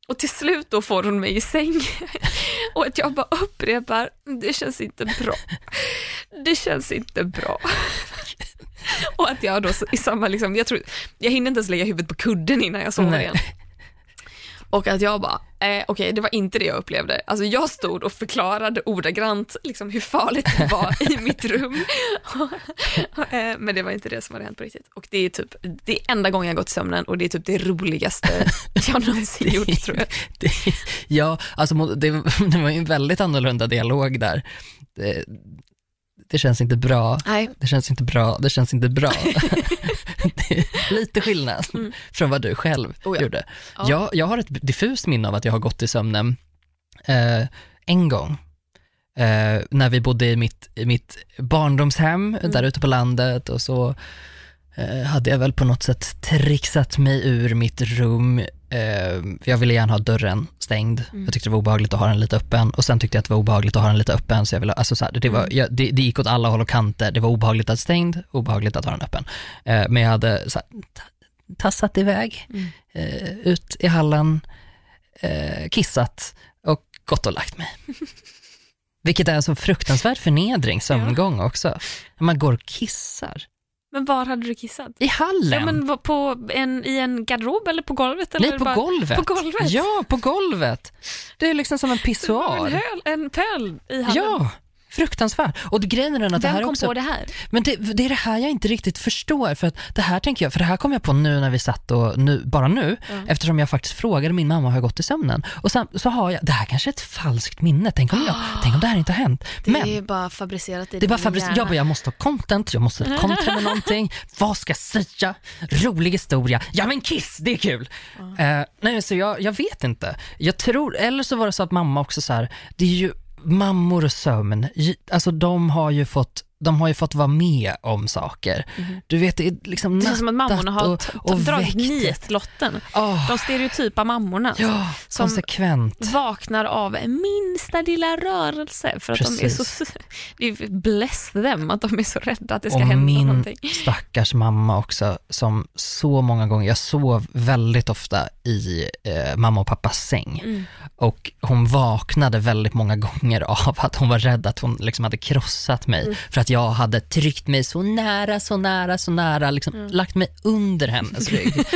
Och till slut då får hon mig i säng <laughs> och att jag bara upprepar, det känns inte bra. Det känns inte bra. <laughs> Och att jag då i samma, liksom, jag, tror, jag hinner inte ens lägga huvudet på kudden innan jag sover Nej. Och att jag bara, eh, okej det var inte det jag upplevde. Alltså jag stod och förklarade ordagrant liksom, hur farligt det var i <laughs> mitt rum. <laughs> eh, men det var inte det som hade hänt på riktigt. Och det är typ, det är enda gången jag gått i sömnen och det är typ det roligaste <laughs> jag någonsin gjort tror jag. Det, ja, alltså det, det var ju en väldigt annorlunda dialog där. Det, det känns inte bra, Nej, det känns inte bra, det känns inte bra. <laughs> <laughs> lite skillnad Mm. från vad du själv Oh ja. gjorde. Ja. Jag, jag har ett diffust minne av att jag har gått i sömnen eh, en gång. Eh, när vi bodde i mitt, i mitt barndomshem Mm. där ute på landet och så eh, hade jag väl på något sätt trixat mig ur mitt rum. Eh, jag ville gärna ha dörren stängd. Mm. Jag tyckte det var obehagligt att ha den lite öppen och sen tyckte jag att det var obehagligt att ha den lite öppen så jag ville, alltså så här, det, var, Mm. jag, det, det gick åt alla håll och kanter. Det var obehagligt att stängd, obehagligt att ha den öppen. Eh, men jag hade här, ta- tassat iväg Mm. eh, ut i hallen, kissat och gått och lagt mig. <laughs> Vilket är en så fruktansvärd förnedring, sömngång också. När man går och kissar. Men var hade du kissat? I hallen? Ja, men på en, i en garderob eller på golvet? Eller Nej, på bara, golvet. På golvet? Ja, på golvet. Det är liksom som en pissoar. en, höl, en pöl i hallen. Ja, fruktansvärt. Och grejen är den att det Vem här är kom också... på det här? Men det, det är det här jag inte riktigt förstår, för att det här tänker jag, för det här kom jag på nu när vi satt och, nu, bara nu, Ja. eftersom jag faktiskt frågade min mamma har jag gått i sömnen. Och sen så har jag, det här kanske är ett falskt minne, tänk om, jag, tänk om det här inte har hänt. Det Men är bara fabricerat i det är bara fabricerat, jag, bara, jag måste ha content, jag måste kontra <laughs> med någonting, vad ska jag säga? Rolig historia, ja men kiss, det är kul. Eh, nej så jag, jag vet inte, jag tror, eller så var det så att mamma också så här, det är ju mammor och sömn, alltså de har ju fått de har ju fått vara med om saker. Du vet, det är liksom. Det känns som att mammorna har och, och dragit nitlotten. Åh, De stereotypa mammorna ja, som- konsekvent. vaknar av minsta lilla rörelse för att de är så, det är <laughs> bless them att de är så rädda att det ska Och hända min någonting. stackars mamma också, som så många gånger, jag sov väldigt ofta i eh, mamma och pappas säng. Mm. Och hon vaknade väldigt många <laughs> gånger av att hon var rädd att hon liksom hade krossat mig. Mm. För att jag hade tryckt mig så nära, så nära, så nära, liksom Mm. lagt mig under hennes rygg. <laughs>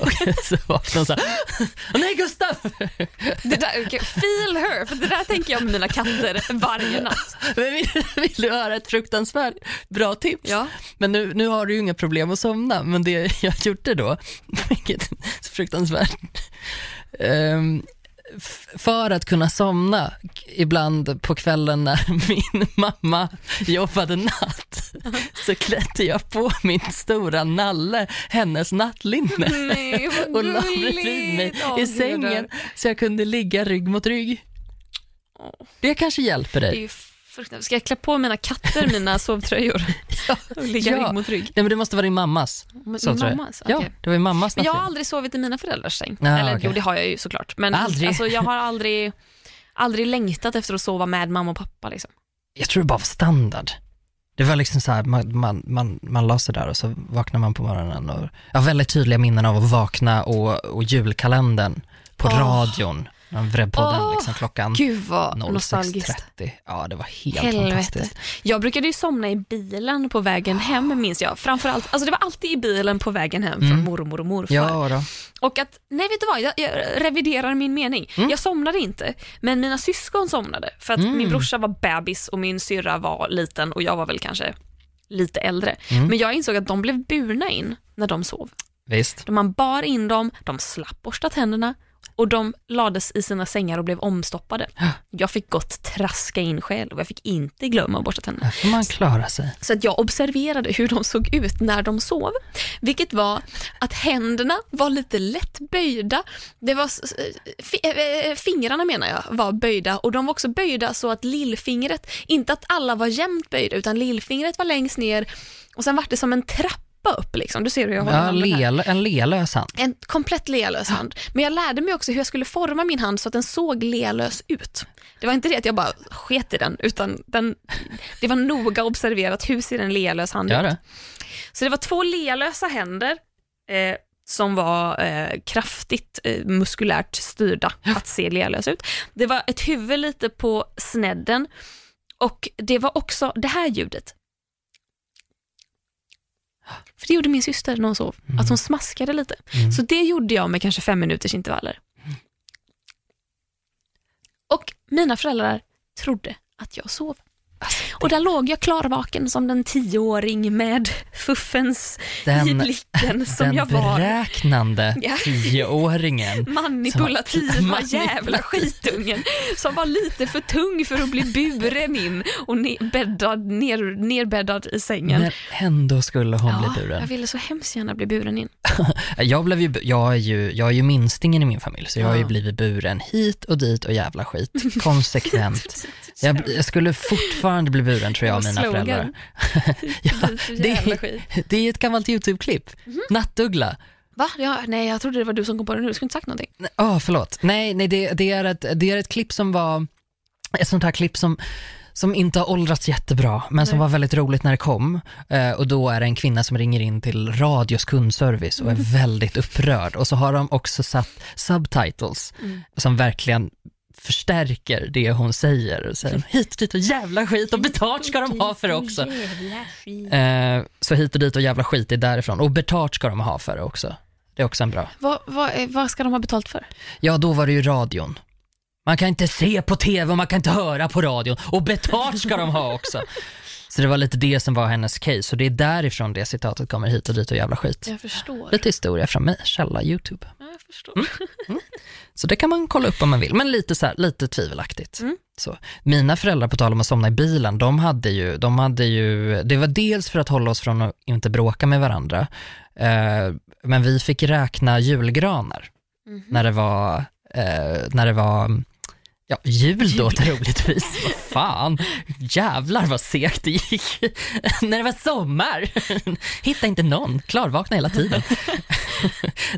och så vaknade hon så här, "Åh nej Gustav! Det där, okay, feel her, för det där tänker jag med mina katter varje natt. Men vill, vill du höra ett fruktansvärt bra tips? Ja. Men nu, nu har du ju inga problem att somna, men det jag gjorde då, <laughs> vilket är fruktansvärt, f- för att kunna somna ibland på kvällen när <laughs> min mamma jobbade natt <laughs> så klädde jag på min stora nalle, hennes nattlinne Nej, <laughs> och la bredvid mig i sängen så jag kunde ligga rygg mot rygg. Det kanske hjälper dig. Fruktansvärt. Ska jag klä på mina katter mina <laughs> sovtröjor och ligga Ja. rygg mot rygg? Nej men det måste vara din mammas. Jag. mammas? Ja, Okej. det var ju mammas Men jag har aldrig sovit i mina föräldrars säng. Ja, Eller okej. jo, det har jag ju såklart. Men Aldrig. Alltså, jag har aldrig, aldrig längtat efter att sova med mamma och pappa. Liksom. Jag tror det bara var standard. Det var liksom så här, man, man, man, man la sig där och så vaknade man på morgonen och jag har väldigt tydliga minnen av att vakna och, och julkalendern på Åh. radion. Man vred på den Åh, liksom klockan Gud vad nostalgiskt. 06.30. Ja, det var helt Helvete. fantastiskt. Jag brukade ju somna i bilen på vägen hem minns jag. Framförallt, alltså det var alltid i bilen på vägen hem från Mm. mormor och morfar. Ja då. Och att, nej vet du vad, jag, jag reviderar min mening. Mm. Jag somnade inte, men mina syskon somnade. För att Mm. min brorsa var bebis och min syrra var liten och jag var väl kanske lite äldre. Mm. Men jag insåg att de blev burna in när de sov. Visst. Man bar in dem, de slapp borsta tänderna och de lades i sina sängar och blev omstoppade. Jag fick gott traska in själv och jag fick inte glömma att borsta tänderna. Här får man klara sig. Så att jag observerade hur de såg ut när de sov. Vilket var att händerna var lite lätt böjda. Det var, fi, äh, fingrarna menar jag var böjda och de var också böjda så att lillfingret, inte att alla var jämnt böjda utan lillfingret var längst ner och sen var det som en trappa upp liksom. Du ser hur jag håller Ja, här. le, en lelös hand. En komplett lealös hand. Men jag lärde mig också hur jag skulle forma min hand så att den såg lealös ut. Det var inte det att jag bara sket i den, utan den, det var noga observerat hur ser en lealös hand ut. Så det var två lealösa händer eh, som var eh, kraftigt eh, muskulärt styrda att se lealösa ut. Det var ett huvud lite på snedden och det var också det här ljudet. För det gjorde min syster när hon sov, att hon smaskade lite. Mm. Så det gjorde jag med kanske fem minuters intervaller. Och mina föräldrar trodde att jag sov. Och där låg jag klarvaken som den tioåring med fuffens i Den, blicken <laughs> som den jag var. beräknande <laughs> Ja. tioåringen. Manipulativa <laughs> Manipulativ. jävla skitungen som var lite för tung för att bli buren in och ne- bäddad, ner, nerbäddad i sängen. Men ändå skulle hon Ja, bli buren. jag ville så hemskt gärna bli buren in. Jag, blev ju, jag, är ju, jag är ju minstingen i min familj, så jag har ju Ja. blivit buren hit och dit och jävla skit. Konsekvent. Jag, jag skulle fortfarande bli buren tror jag av mina Slogan. föräldrar. <laughs> ja, det, skit. <laughs> det är ett gammalt YouTube-klipp. Nattuggla. Va? Ja, nej, jag trodde det var du som kom på det nu. Du skulle inte sagt någonting. Ja, oh, förlåt. Nej, nej det, det, är ett, det är ett klipp som var, ett sånt här klipp som som inte har åldrats jättebra, men som Nej. var väldigt roligt när det kom. Eh, och då är det en kvinna som ringer in till radios kundservice och är väldigt upprörd. Och så har de också satt subtitles Mm. som verkligen förstärker det hon säger. Och säger hit och dit och jävla skit och betalt ska de ha för det också. Eh, så hit och dit och jävla skit är därifrån. Och betalt ska de ha för det också. Det är också en bra. Vad, vad, eh, vad ska de ha betalt för? Ja, då var det ju radion. Man kan inte se på tv och man kan inte höra på radion och betalt ska de ha också. Så det var lite det som var hennes case och det är därifrån det citatet kommer hit och dit och jävla skit. Jag förstår. Lite historia från mig, källa YouTube. Ja, jag förstår. Så det kan man kolla upp om man vill, men lite, så här, lite tvivelaktigt. Mm. Så. Mina föräldrar, på tal om att somna i bilen, de hade, ju, de hade ju, det var dels för att hålla oss från att inte bråka med varandra, eh, men vi fick räkna julgranar Mhm. när det var, eh, när det var Ja, jul då troligtvis. <laughs> Vad fan. Jävlar vad segt det gick. <laughs> När det var sommar. <laughs> Hitta inte någon. Klarvakna hela tiden.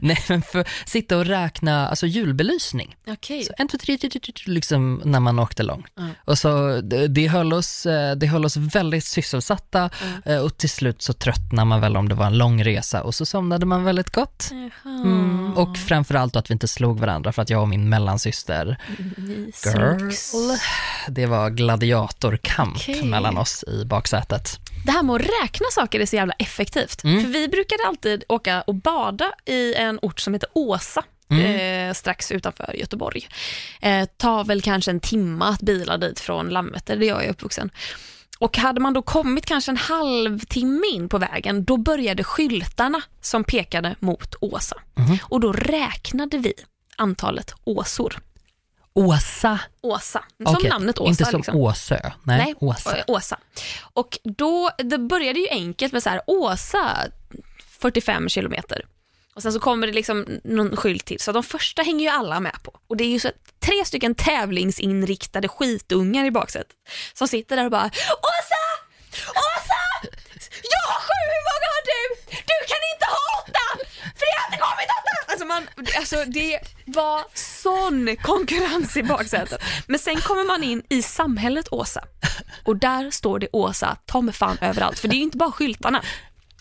Nej, men för sitta och räkna alltså julbelysning. Okej. Så en, två, tre, tre, tre, tre, liksom när man åkte långt. Ja. Och så det, det, höll oss, eh, det höll oss väldigt sysselsatta eh, och till slut så tröttnade man väl om det var en lång resa och så somnade man väldigt gott. Mm, och framförallt att vi inte slog varandra för att jag och min mellansyster, Ni girl, det var gladiatorkamp Okej. mellan oss i baksätet. Det här med att räkna saker är så jävla effektivt. Mm. För vi brukade alltid åka och bada i en ort som heter Åsa. Mm. Eh, strax utanför Göteborg. Eh, tar väl kanske en timma att bila dit från Landvetter, där jag är uppvuxen. Och hade man då kommit kanske en halvtimme in på vägen, då började skyltarna som pekade mot Åsa. Mhm. Och då räknade vi antalet åsor. Åsa? Åsa, som Okej, namnet Åsa. Inte som liksom. Åsö? Nej, Nej, Åsa. Åsa. Och då, det började ju enkelt med så här, Åsa 45 kilometer. Och sen så kommer det liksom någon skylt till. Så de första hänger ju alla med på. Och det är ju så tre stycken tävlingsinriktade skitungar i baksätet som sitter där och bara Åsa! Åsa! Jag har sju, hur många har du? Du kan inte ha åtta! För det har inte kommit åtta! Alltså, man, alltså det var sån konkurrens i baksätet. Men sen kommer man in i samhället Åsa och där står det Åsa ta mig fan överallt. För det är ju inte bara skyltarna.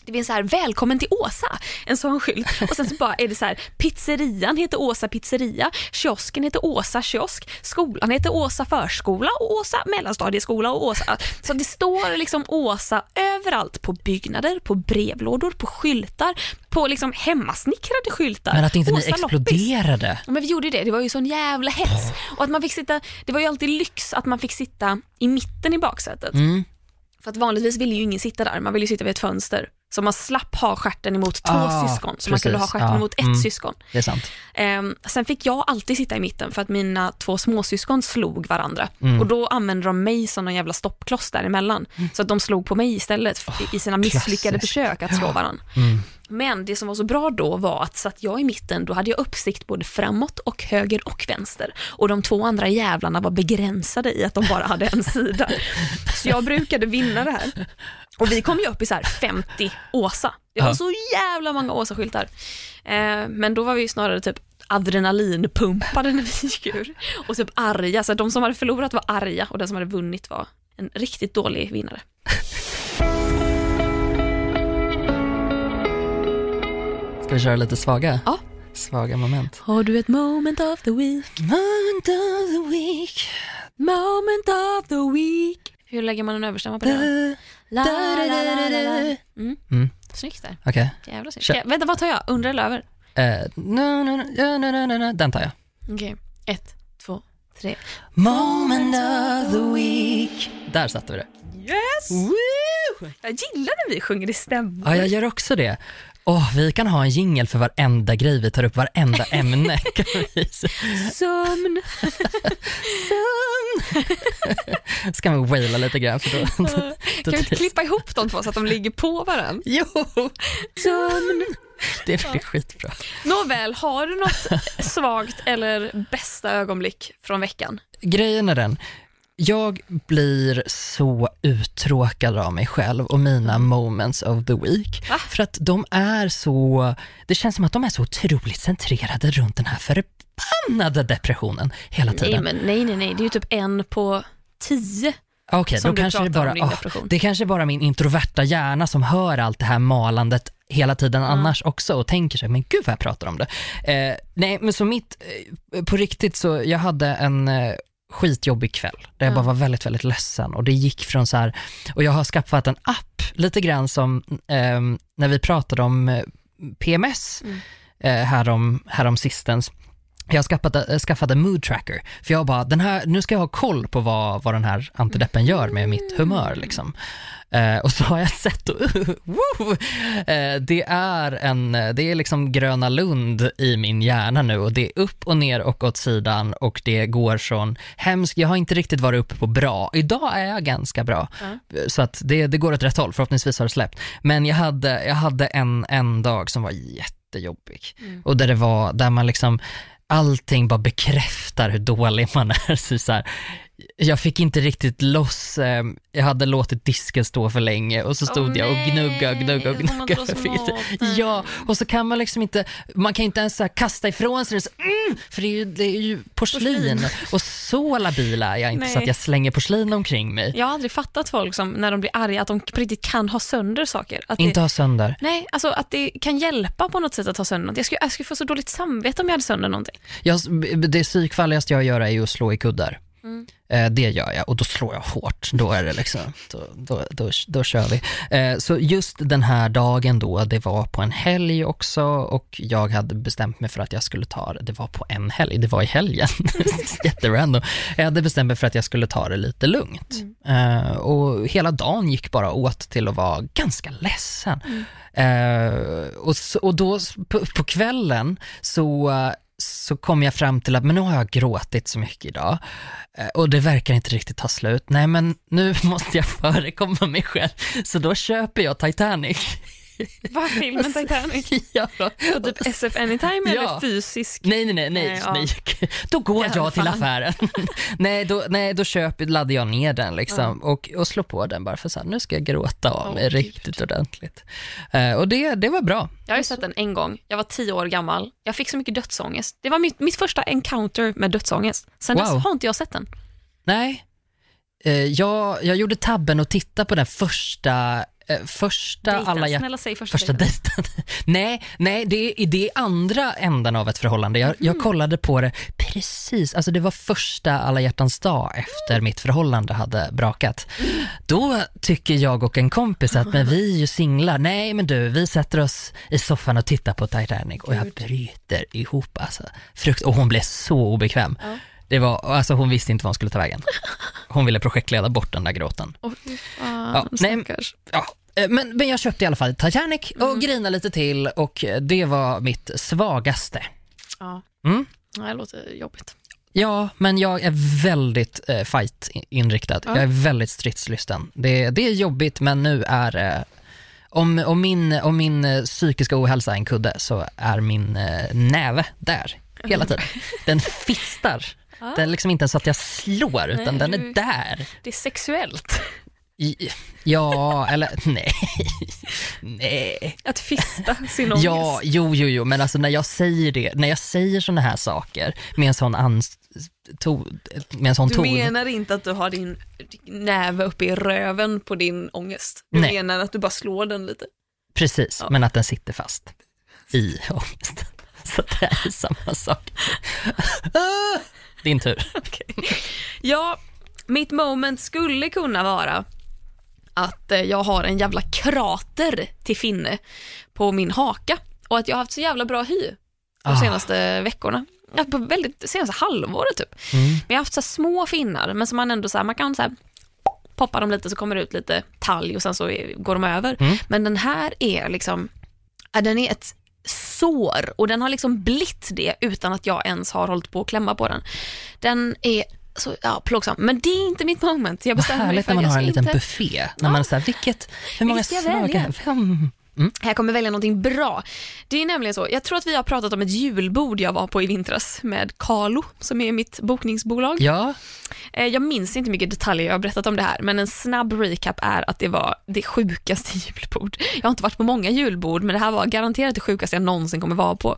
Det finns så här, välkommen till Åsa, en sån skylt. Och sen så bara är det så här, pizzerian heter Åsa pizzeria, kiosken heter Åsa kiosk, skolan heter Åsa förskola och Åsa mellanstadieskola och Åsa. Så det står liksom Åsa överallt på byggnader, på brevlådor, på skyltar, på liksom hemmasnickrade skyltar. Men att inte ni Åsa loppis. exploderade? Ja, Men vi gjorde det, det var ju sån jävla hets. Och att man fick sitta, det var ju alltid lyx att man fick sitta i mitten i baksätet. Mm. För att vanligtvis ville ju ingen sitta där, man ville ju sitta vid ett fönster. Så man slapp ha stjärten emot två Ah, syskon, så man kunde ha precis. stjärten Ja, emot ett mm. syskon. Det är sant. Ehm, sen fick jag alltid sitta i mitten för att mina två småsyskon slog varandra. Mm. Och då använde de mig som någon jävla stoppkloss däremellan. Så att de slog på mig istället f- i sina misslyckade klassiskt. försök att slå varandra. Mm. Men det som var så bra då var att satt jag i mitten, då hade jag uppsikt både framåt och höger och vänster. Och de två andra jävlarna var begränsade i att de bara hade en <laughs> sida. Så jag brukade vinna det här. Och vi kom ju upp i så här 50 Åsa. Det var Ja. så jävla många Åsa-skyltar. Eh, men då var vi snarare typ adrenalinpumpade när vi gick ur. Och typ arga, så de som hade förlorat var arga och den som hade vunnit var en riktigt dålig vinnare. Ska vi köra lite svaga? Ja. Svaga moment. Har du ett moment of the week? Moment of the week. Moment of the week. Hur lägger man en överstämma på det? La, la, la, la. Mm. Mm. Snyggt där. Okej. Jävla snyggt. Kör. Vänta, vad tar jag? Under eller över? Eh, no, no, no, no, no, no. Den tar jag. Okej. Ett, två, tre. Moment of the week. Där satte vi det. Yes! Woo! Jag gillar när vi sjunger i stämmor. Ja, jag gör också det. Åh, vi kan ha en jingel för varenda grej vi tar upp, varenda <laughs> ämne. Kan vi säga. Sömn. Ska vi waila lite grann för då, då, Kan vi inte klippa ihop de två så att de ligger på varandra? Jo, Sömn. det blir skitbra. Nåväl, har du något svagt eller bästa ögonblick från veckan? Grejen är den, jag blir så uttråkad av mig själv och mina moments of the week. Va? För att de är så, det känns som att de är så otroligt centrerade runt den här förbannade depressionen hela Nej, tiden. men nej, nej, nej. Det är ju typ en på tio Okej, som då kanske det bara, depression. det kanske är bara min introverta hjärna som hör allt det här malandet hela tiden annars också och tänker sig, men gud vad jag pratar om det. Eh, nej, men så mitt, eh, på riktigt så, jag hade en eh, skitjobbig kväll där jag Ja. bara var väldigt, väldigt ledsen och det gick från så här, och jag har skaffat en app, lite grann som eh, när vi pratade om eh, PMS Mm. eh, härom, härom sistens. Jag skaffade, skaffade mood tracker, för jag bara, den här, nu ska jag ha koll på vad, vad den här antideppen gör med mitt humör. Liksom. Eh, och så har jag sett, och, <laughs> woo, eh, det är en, det är liksom Gröna Lund i min hjärna nu och det är upp och ner och åt sidan och det går från hemskt, jag har inte riktigt varit uppe på bra, idag är jag ganska bra. Så att det, det går åt rätt håll, förhoppningsvis har det släppt. Men jag hade, jag hade en, en dag som var jättejobbig Mm. och där det var, där man liksom allting bara bekräftar hur dålig man är. <laughs> Så så här, jag fick inte riktigt loss, eh, jag hade låtit disken stå för länge och så stod Åh, jag och gnugga, gnugga, får man gnugga. Ja, och så kan man liksom inte, man kan inte ens så kasta ifrån sig det, så, mm, för det är ju, det är ju porslin. Porslin. Och så labil är jag inte så Nej. att jag slänger porslin omkring mig. Jag har aldrig fattat folk som när de blir arga att de på riktigt kan ha sönder saker. Att Inte det, ha sönder. nej, alltså att det kan hjälpa på något sätt att ha sönder något. Jag skulle, jag skulle få så dåligt samvete om jag hade sönder någonting. Jag, det psykfalligaste jag gör är ju att slå i kuddar. Mm. Eh, det gör jag och då slår jag hårt. Då är det liksom, då, då, då, då kör vi. Eh, så just den här dagen då, det var på en helg också och jag hade bestämt mig för att jag skulle ta det, det var på en helg, det var i helgen. <laughs> Jätterandom. Jag hade bestämt mig för att jag skulle ta det lite lugnt. Eh, och hela dagen gick bara åt till att vara ganska ledsen. Eh, och, så, och då på, på kvällen så, så kom jag fram till att men nu har jag gråtit så mycket idag eh, och det verkar inte riktigt ta slut. Nej men nu <laughs> måste jag förekomma mig själv, så då köper jag Titanic. <laughs> Vad filmen Titanic? <laughs> ja. På typ SF Anytime Ja. eller fysisk? Nej, nej, nej, nej, Nej, ja. <laughs> Då går Ja, jag till fan. affären. nej, då, nej, då köper, laddar jag ner den liksom och, och slår på den bara för så här, nu ska jag gråta av mig Gud. riktigt ordentligt. Eh, och det, det var bra. Jag har ju sett den en gång. Jag var tio år gammal. Jag fick så mycket dödsångest. Det var mitt, mitt första encounter med dödsångest. Sen Wow. dess har inte jag sett den. Nej, eh, jag, jag gjorde tabben och titta på den första, första Dejten. alla hjär- Snälla säg första, Första dejten. <laughs> nej, nej det, är, det är andra änden av ett förhållande. Jag, jag Mm. kollade på det precis, alltså det var första alla hjärtans dag efter mitt förhållande hade brakat. Då tycker jag och en kompis att men vi är ju singlar, nej men du, vi sätter oss i soffan och tittar på Titanic och jag bryter ihop alltså. Frukt, och hon blev så obekväm. Ja. Det var, alltså hon visste inte vad hon skulle ta vägen. <laughs> Hon ville projektleda bort den där gråten. Fy fan, Ja, nej. Ja, eh, men, men jag köpte i alla fall Titanic och Mm. grinade lite till och det var mitt svagaste. Ja. Mm. Ja, det låter jobbigt. Ja, men jag är väldigt eh, fight-inriktad. Ja. Jag är väldigt stridslysten. Det, det är jobbigt, men nu är eh, om, om, min, om min eh, psykiska ohälsa är en kudde så är min eh, näve där hela tiden. <laughs> Den fistar. Ja. Den är liksom inte ens så att jag slår, utan Nej, den du- är där. Det är sexuellt ja, eller <laughs> nej. nej. att fista sin ångest. Ja, jo, jo, jo, men alltså när jag säger det, när jag säger sådana här saker med en sån, ans, to, med en sån Du ton. menar inte att du har din näve uppe i röven på din ångest? Du Nej. menar att du bara slår den lite? Precis, Ja. men att den sitter fast i ångesten. Så det är samma sak. Ah, Din tur. Ja, mitt moment skulle kunna vara att eh, jag har en jävla krater till finne på min haka och att jag har haft så jävla bra hy de Ah. senaste veckorna. Ja, på väldigt, senaste halvåret typ. Mm. Men jag har haft så små finnar, men som man ändå så här, man kan så här poppa dem lite så kommer det ut lite talg och sen så går de över. Mm. Men den här är liksom, ja, den är ett sår och den har liksom blitt det utan att jag ens har hållit på att klämma på den. Den är så ja, plågsam, men det är inte mitt moment. Jag bestämmer mig härligt för när man jag har en liten inte... buffé. När man är såhär, vilket, hur många jag välja? Fem. <laughs> Här kommer välja någonting bra. Det är nämligen så, jag tror att vi har pratat om ett julbord jag var på i vintras med Carlo som är mitt bokningsbolag. Ja, Eh, Jag minns inte mycket detaljer jag har berättat om det här, men en snabb recap är att det var det sjukaste <laughs> julbord. Jag har inte varit på många julbord, men det här var garanterat det sjukaste jag någonsin kommer vara på.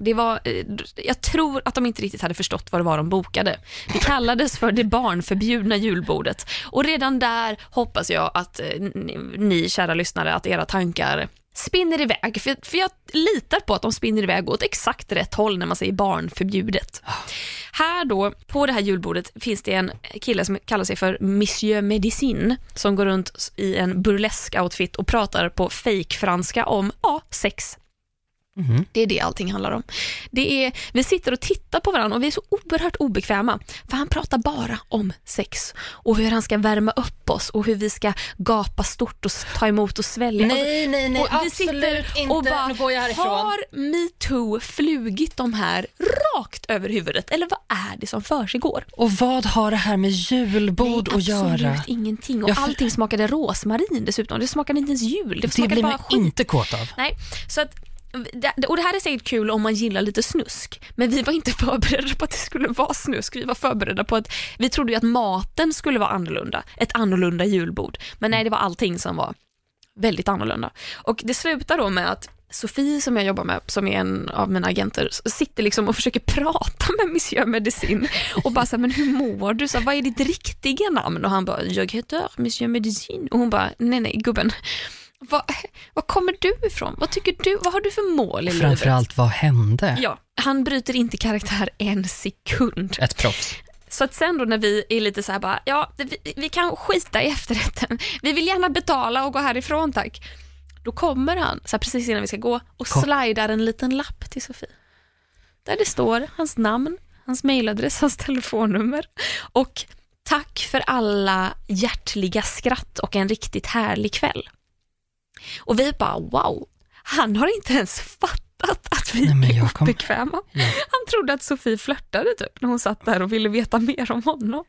Det var, eh, jag tror att de inte riktigt hade förstått vad det var de bokade. Det kallades för det barnförbjudna julbordet och redan där hoppas jag att eh, ni, ni kära lyssnare, att era tankar spinner iväg. För, för jag litar på att de spinner iväg åt exakt rätt håll när man säger barnförbjudet. Här då, på det här julbordet, finns det en kille som kallar sig för Monsieur Medicine som går runt i en burlesk outfit och pratar på fake-franska om, ja, sex. Mhm. Det är det allting handlar om. Det är, vi sitter och tittar på varandra och vi är så oerhört obekväma. För han pratar bara om sex och hur han ska värma upp oss och hur vi ska gapa stort och ta emot och svälja. Nej, nej, nej, och vi absolut sitter inte. och bara, nu går jag härifrån. har metoo flugit de här rakt över huvudet? Eller vad är det som försiggår? Och vad har det här med julbord Nej, att göra? absolut ingenting. Och Jag allting smakade rosmarin dessutom. Det smakade inte ens jul. Det, Det blir man skit. inte kåt av. Nej, så att och det här är säkert kul om man gillar lite snusk, men vi var inte <laughs> förberedda på att det skulle vara snusk. Vi var förberedda på att, vi trodde ju att maten skulle vara annorlunda, ett annorlunda julbord. Men nej, det var allting som var väldigt annorlunda. Och det slutar då med att Sofie som jag jobbar med, som är en av mina agenter, sitter liksom och försöker prata <laughs> med Monsieur Medicin och bara såhär, men hur mår du? Så vad är ditt riktiga namn? Och han bara, jag heter Monsieur Medicin. Och hon bara, nej nej gubben, vad, vad kommer du ifrån? Vad tycker du? Vad har du för mål i livet? Framförallt, vad hände? Ja, han bryter inte karaktär en sekund. Ett proffs. Så att sen då när vi är lite så här bara, ja, vi, vi kan skita i efterrätten. Vi vill gärna betala och gå härifrån tack. Då kommer han, så precis innan vi ska gå, och Kom. slidar en liten lapp till Sofie. Där det står hans namn, hans mailadress, hans telefonnummer och tack för alla hjärtliga skratt och en riktigt härlig kväll. Och vi bara wow, han har inte ens fattat att vi Nej, är kom- obekväma. Ja. Han trodde att Sofie flörtade typ när hon satt där och ville veta <laughs> mer om honom.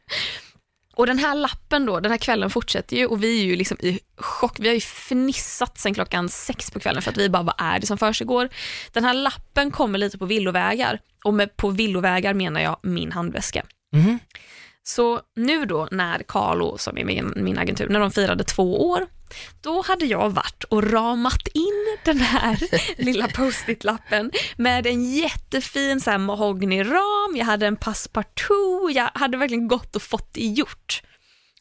Och den här lappen då, den här kvällen fortsätter ju och vi är ju liksom i chock. Vi har ju fnissat sen klockan sex på kvällen för att vi bara, vad är det som försiggår? Den här lappen kommer lite på villovägar och med på villovägar menar jag min handväska. Mhm. Så nu då när Carlo, som är min, min agentur, när de firade två år, då hade jag varit och ramat in den här <laughs> lilla post-it-lappen med en jättefin så här mahognyram, jag hade en passepartout, jag hade verkligen gått och fått det gjort.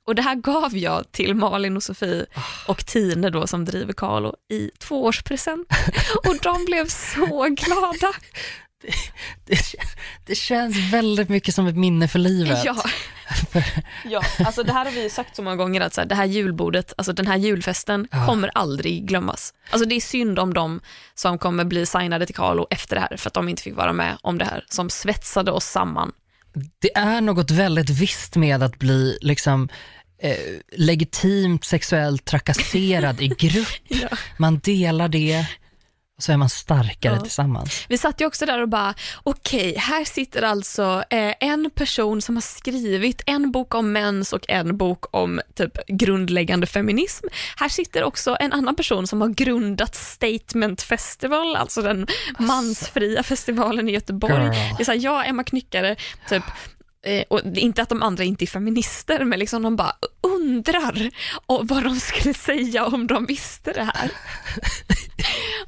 Och det här gav jag till Malin och Sofie och Tine då som driver Carlo i tvåårspresent. <laughs> Och de blev så glada. Det, det känns väldigt mycket som ett minne för livet. Ja. <laughs> ja, alltså det här har vi ju sagt så många gånger att så här, det här julbordet, alltså den här julfesten Ja. kommer aldrig glömmas. Alltså det är synd om de som kommer bli signade till Carlo efter det här för att de inte fick vara med om det här som svetsade oss samman. Det är något väldigt visst med att bli liksom eh, legitimt sexuellt trakasserad i grupp. <laughs> Ja. Man delar det och så är man starkare Ja. tillsammans. Vi satt ju också där och bara, okej, här sitter alltså eh, en person som har skrivit en bok om mens och en bok om typ grundläggande feminism. Här sitter också en annan person som har grundat Statement Festival, alltså den mansfria festivalen i Göteborg. Girl. Det är så här, jag, Emma Knyckare, typ Eh, och inte att de andra inte är feminister, men liksom de bara undrar vad de skulle säga om de visste det här. <laughs>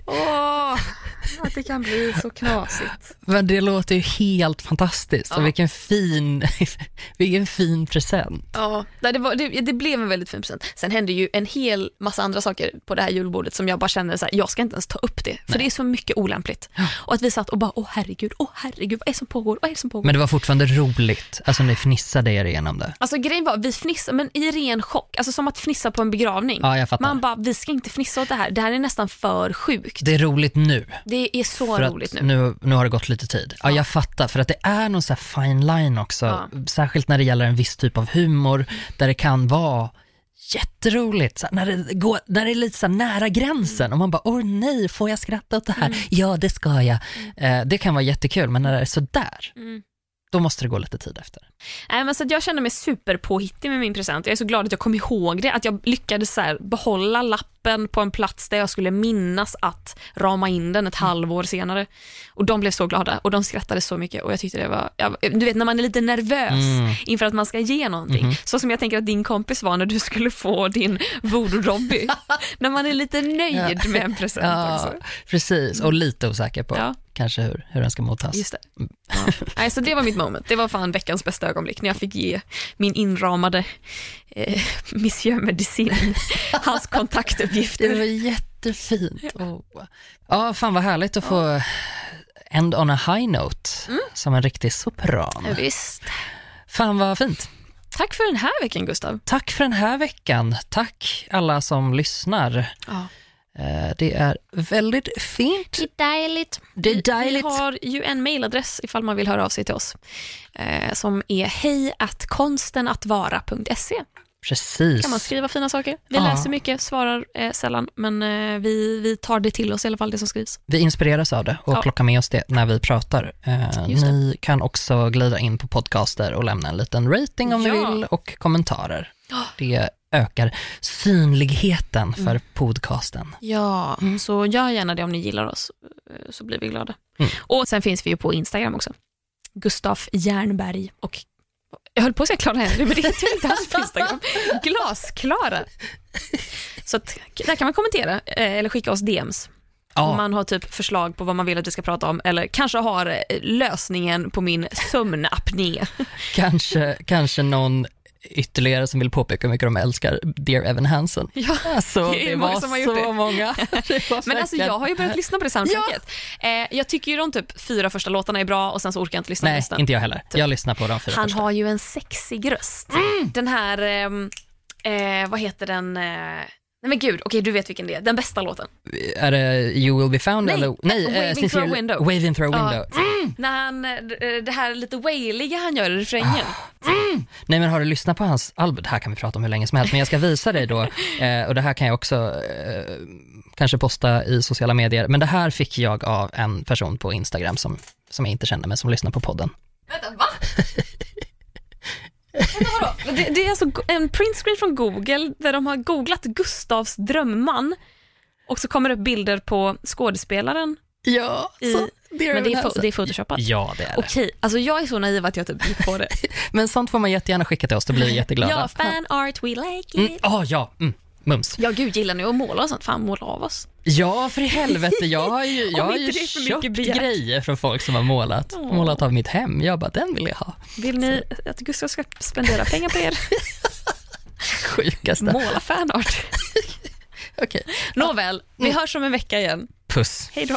Åh, <laughs> att det kan bli så knasigt. Men det låter ju helt fantastiskt Ja. och vilken fin, <laughs> vilken fin present. Ja, nej, det, var, det, det blev en väldigt fin present. Sen hände ju en hel massa andra saker på det här julbordet som jag bara kände så här, jag ska inte ens ta upp det, för det är så mycket olämpligt. Och att vi satt och bara, åh herregud, åh herregud, vad är det som pågår, vad är det som pågår? Men det var fortfarande roligt, alltså ni fnissade er igenom det. Alltså grejen var, vi fnissade, men i ren chock, alltså som att fnissa på en begravning. Ja, jag fattar. Man bara, vi ska inte fnissa åt det här, det här är nästan för sjukt. Det är roligt nu. Det är så för roligt nu. nu. Nu har det gått lite tid. Ja, Ja. jag fattar, för att det är någon så fine line också, Ja. särskilt när det gäller en viss typ av humor, där det kan vara jätteroligt, så när, det går, när det är lite så nära gränsen och man bara, åh nej, får jag skratta åt det här? Ja, det ska jag. Eh, det kan vara jättekul, men när det är så där, Mm. Då måste det gå lite tid efter. Nej, men så jag känner mig superpåhittig med min present. Jag är så glad att jag kom ihåg det, att jag lyckades så behålla lappen på en plats där jag skulle minnas att rama in den ett halvår senare. Och de blev så glada och de skrattade så mycket och jag tyckte det var, jag, du vet när man är lite nervös Mm. inför att man ska ge någonting, så som jag tänker att din kompis var när du skulle få din voodoo Robby. <laughs> när man är lite nöjd med en present Ja, också. precis. Och lite osäker på Ja. Kanske hur, hur den ska mottas. Just det. Ja. Nej, så det var mitt moment. Det var fan veckans bästa ögonblick när jag fick ge min inramade eh, Monsieur Medicin hans Det kontaktuppgifter. var jättefint. Oh. Ja, fan vad härligt att få end on a high note, som en riktig sopran. Ja, visst. Fan vad fint. Tack för den här veckan Gustav. Tack för den här veckan. Tack alla som lyssnar. Ja. Eh, Det är väldigt fint. Det är dejligt. Det är Vi- dejligt. Vi har ju en mailadress ifall man vill höra av sig till oss eh, som är hej konstenatvara.se. Precis. kan man skriva fina saker. Vi Ja. läser mycket, svarar eh, sällan, men eh, vi, vi tar det till oss i alla fall, det som skrivs. Vi inspireras av det och Ja. plockar med oss det när vi pratar. Eh, ni kan också glida in på podcaster och lämna en liten rating om Ja. ni vill och kommentarer. Det ökar synligheten för Mm. podcasten. Ja, så gör gärna det om ni gillar oss, eh, så blir vi glada. Mm. Och sen finns vi ju på Instagram också. Gustaf Jernberg och jag höll på att säga Klara Henry, men det heter ju inte alls på Instagram. <laughs> Glasklara. Så att, där kan man kommentera eh, eller skicka oss DMs om Ja, man har typ förslag på vad man vill att vi ska prata om eller kanske har eh, lösningen på min sömnapné. kanske, kanske någon ytterligare som vill påpeka hur mycket de älskar Dear Evan Hansen. Ja, <laughs> Alltså, Det är det, många var som har gjort så det. många. <laughs> Det Men alltså jag har ju börjat lyssna på det soundtracket. Eh, jag tycker ju de typ fyra första låtarna är bra och sen så orkar jag inte lyssna på Nej, resten. inte jag heller. Jag lyssnar på de fyra Han första. har ju en sexig röst. Den här, ehm, eh, vad heter den? Eh, nej men gud, okej du vet vilken det är. Den bästa låten. Är det You will be found? Nej, eller? Nej Waving eh, through window. Waving through a Ja. window. När han, eh, d- det här lite wailiga han gör i refrängen. Nej men har du lyssnat på hans album? Det här kan vi prata om hur länge som helst, men jag ska visa dig då, <laughs> eh, och det här kan jag också eh, kanske posta i sociala medier, men det här fick jag av en person på Instagram som, som jag inte känner men som lyssnar på podden. Vänta, va? <laughs> Det, det är alltså en printscreen från Google där de har googlat Gustavs drömman och så kommer det upp bilder på skådespelaren. Ja, I, så, det är men det är, det fo- det är photoshopat? Ja, det är det. Okej, alltså jag är så naiv att jag typ gick på det. <laughs> Men sånt får man jättegärna skicka till oss, då blir vi jätteglada. ja, fan art, we like Mm, it. ah, ja, mm, mums. Ja, gud, gillar ni att måla och sånt? Fan, måla av oss. Ja, för i helvete, jag har ju, <laughs> jag har ju köpt grejer från folk som har målat, Åh. målat av mitt hem. Jag bara, den vill jag ha. Vill ni att Gustav ska spendera pengar på er? <laughs> Sjukaste. Måla fanart. <laughs> Okej, Nåväl, vi hörs om en vecka igen. puss. Hej då.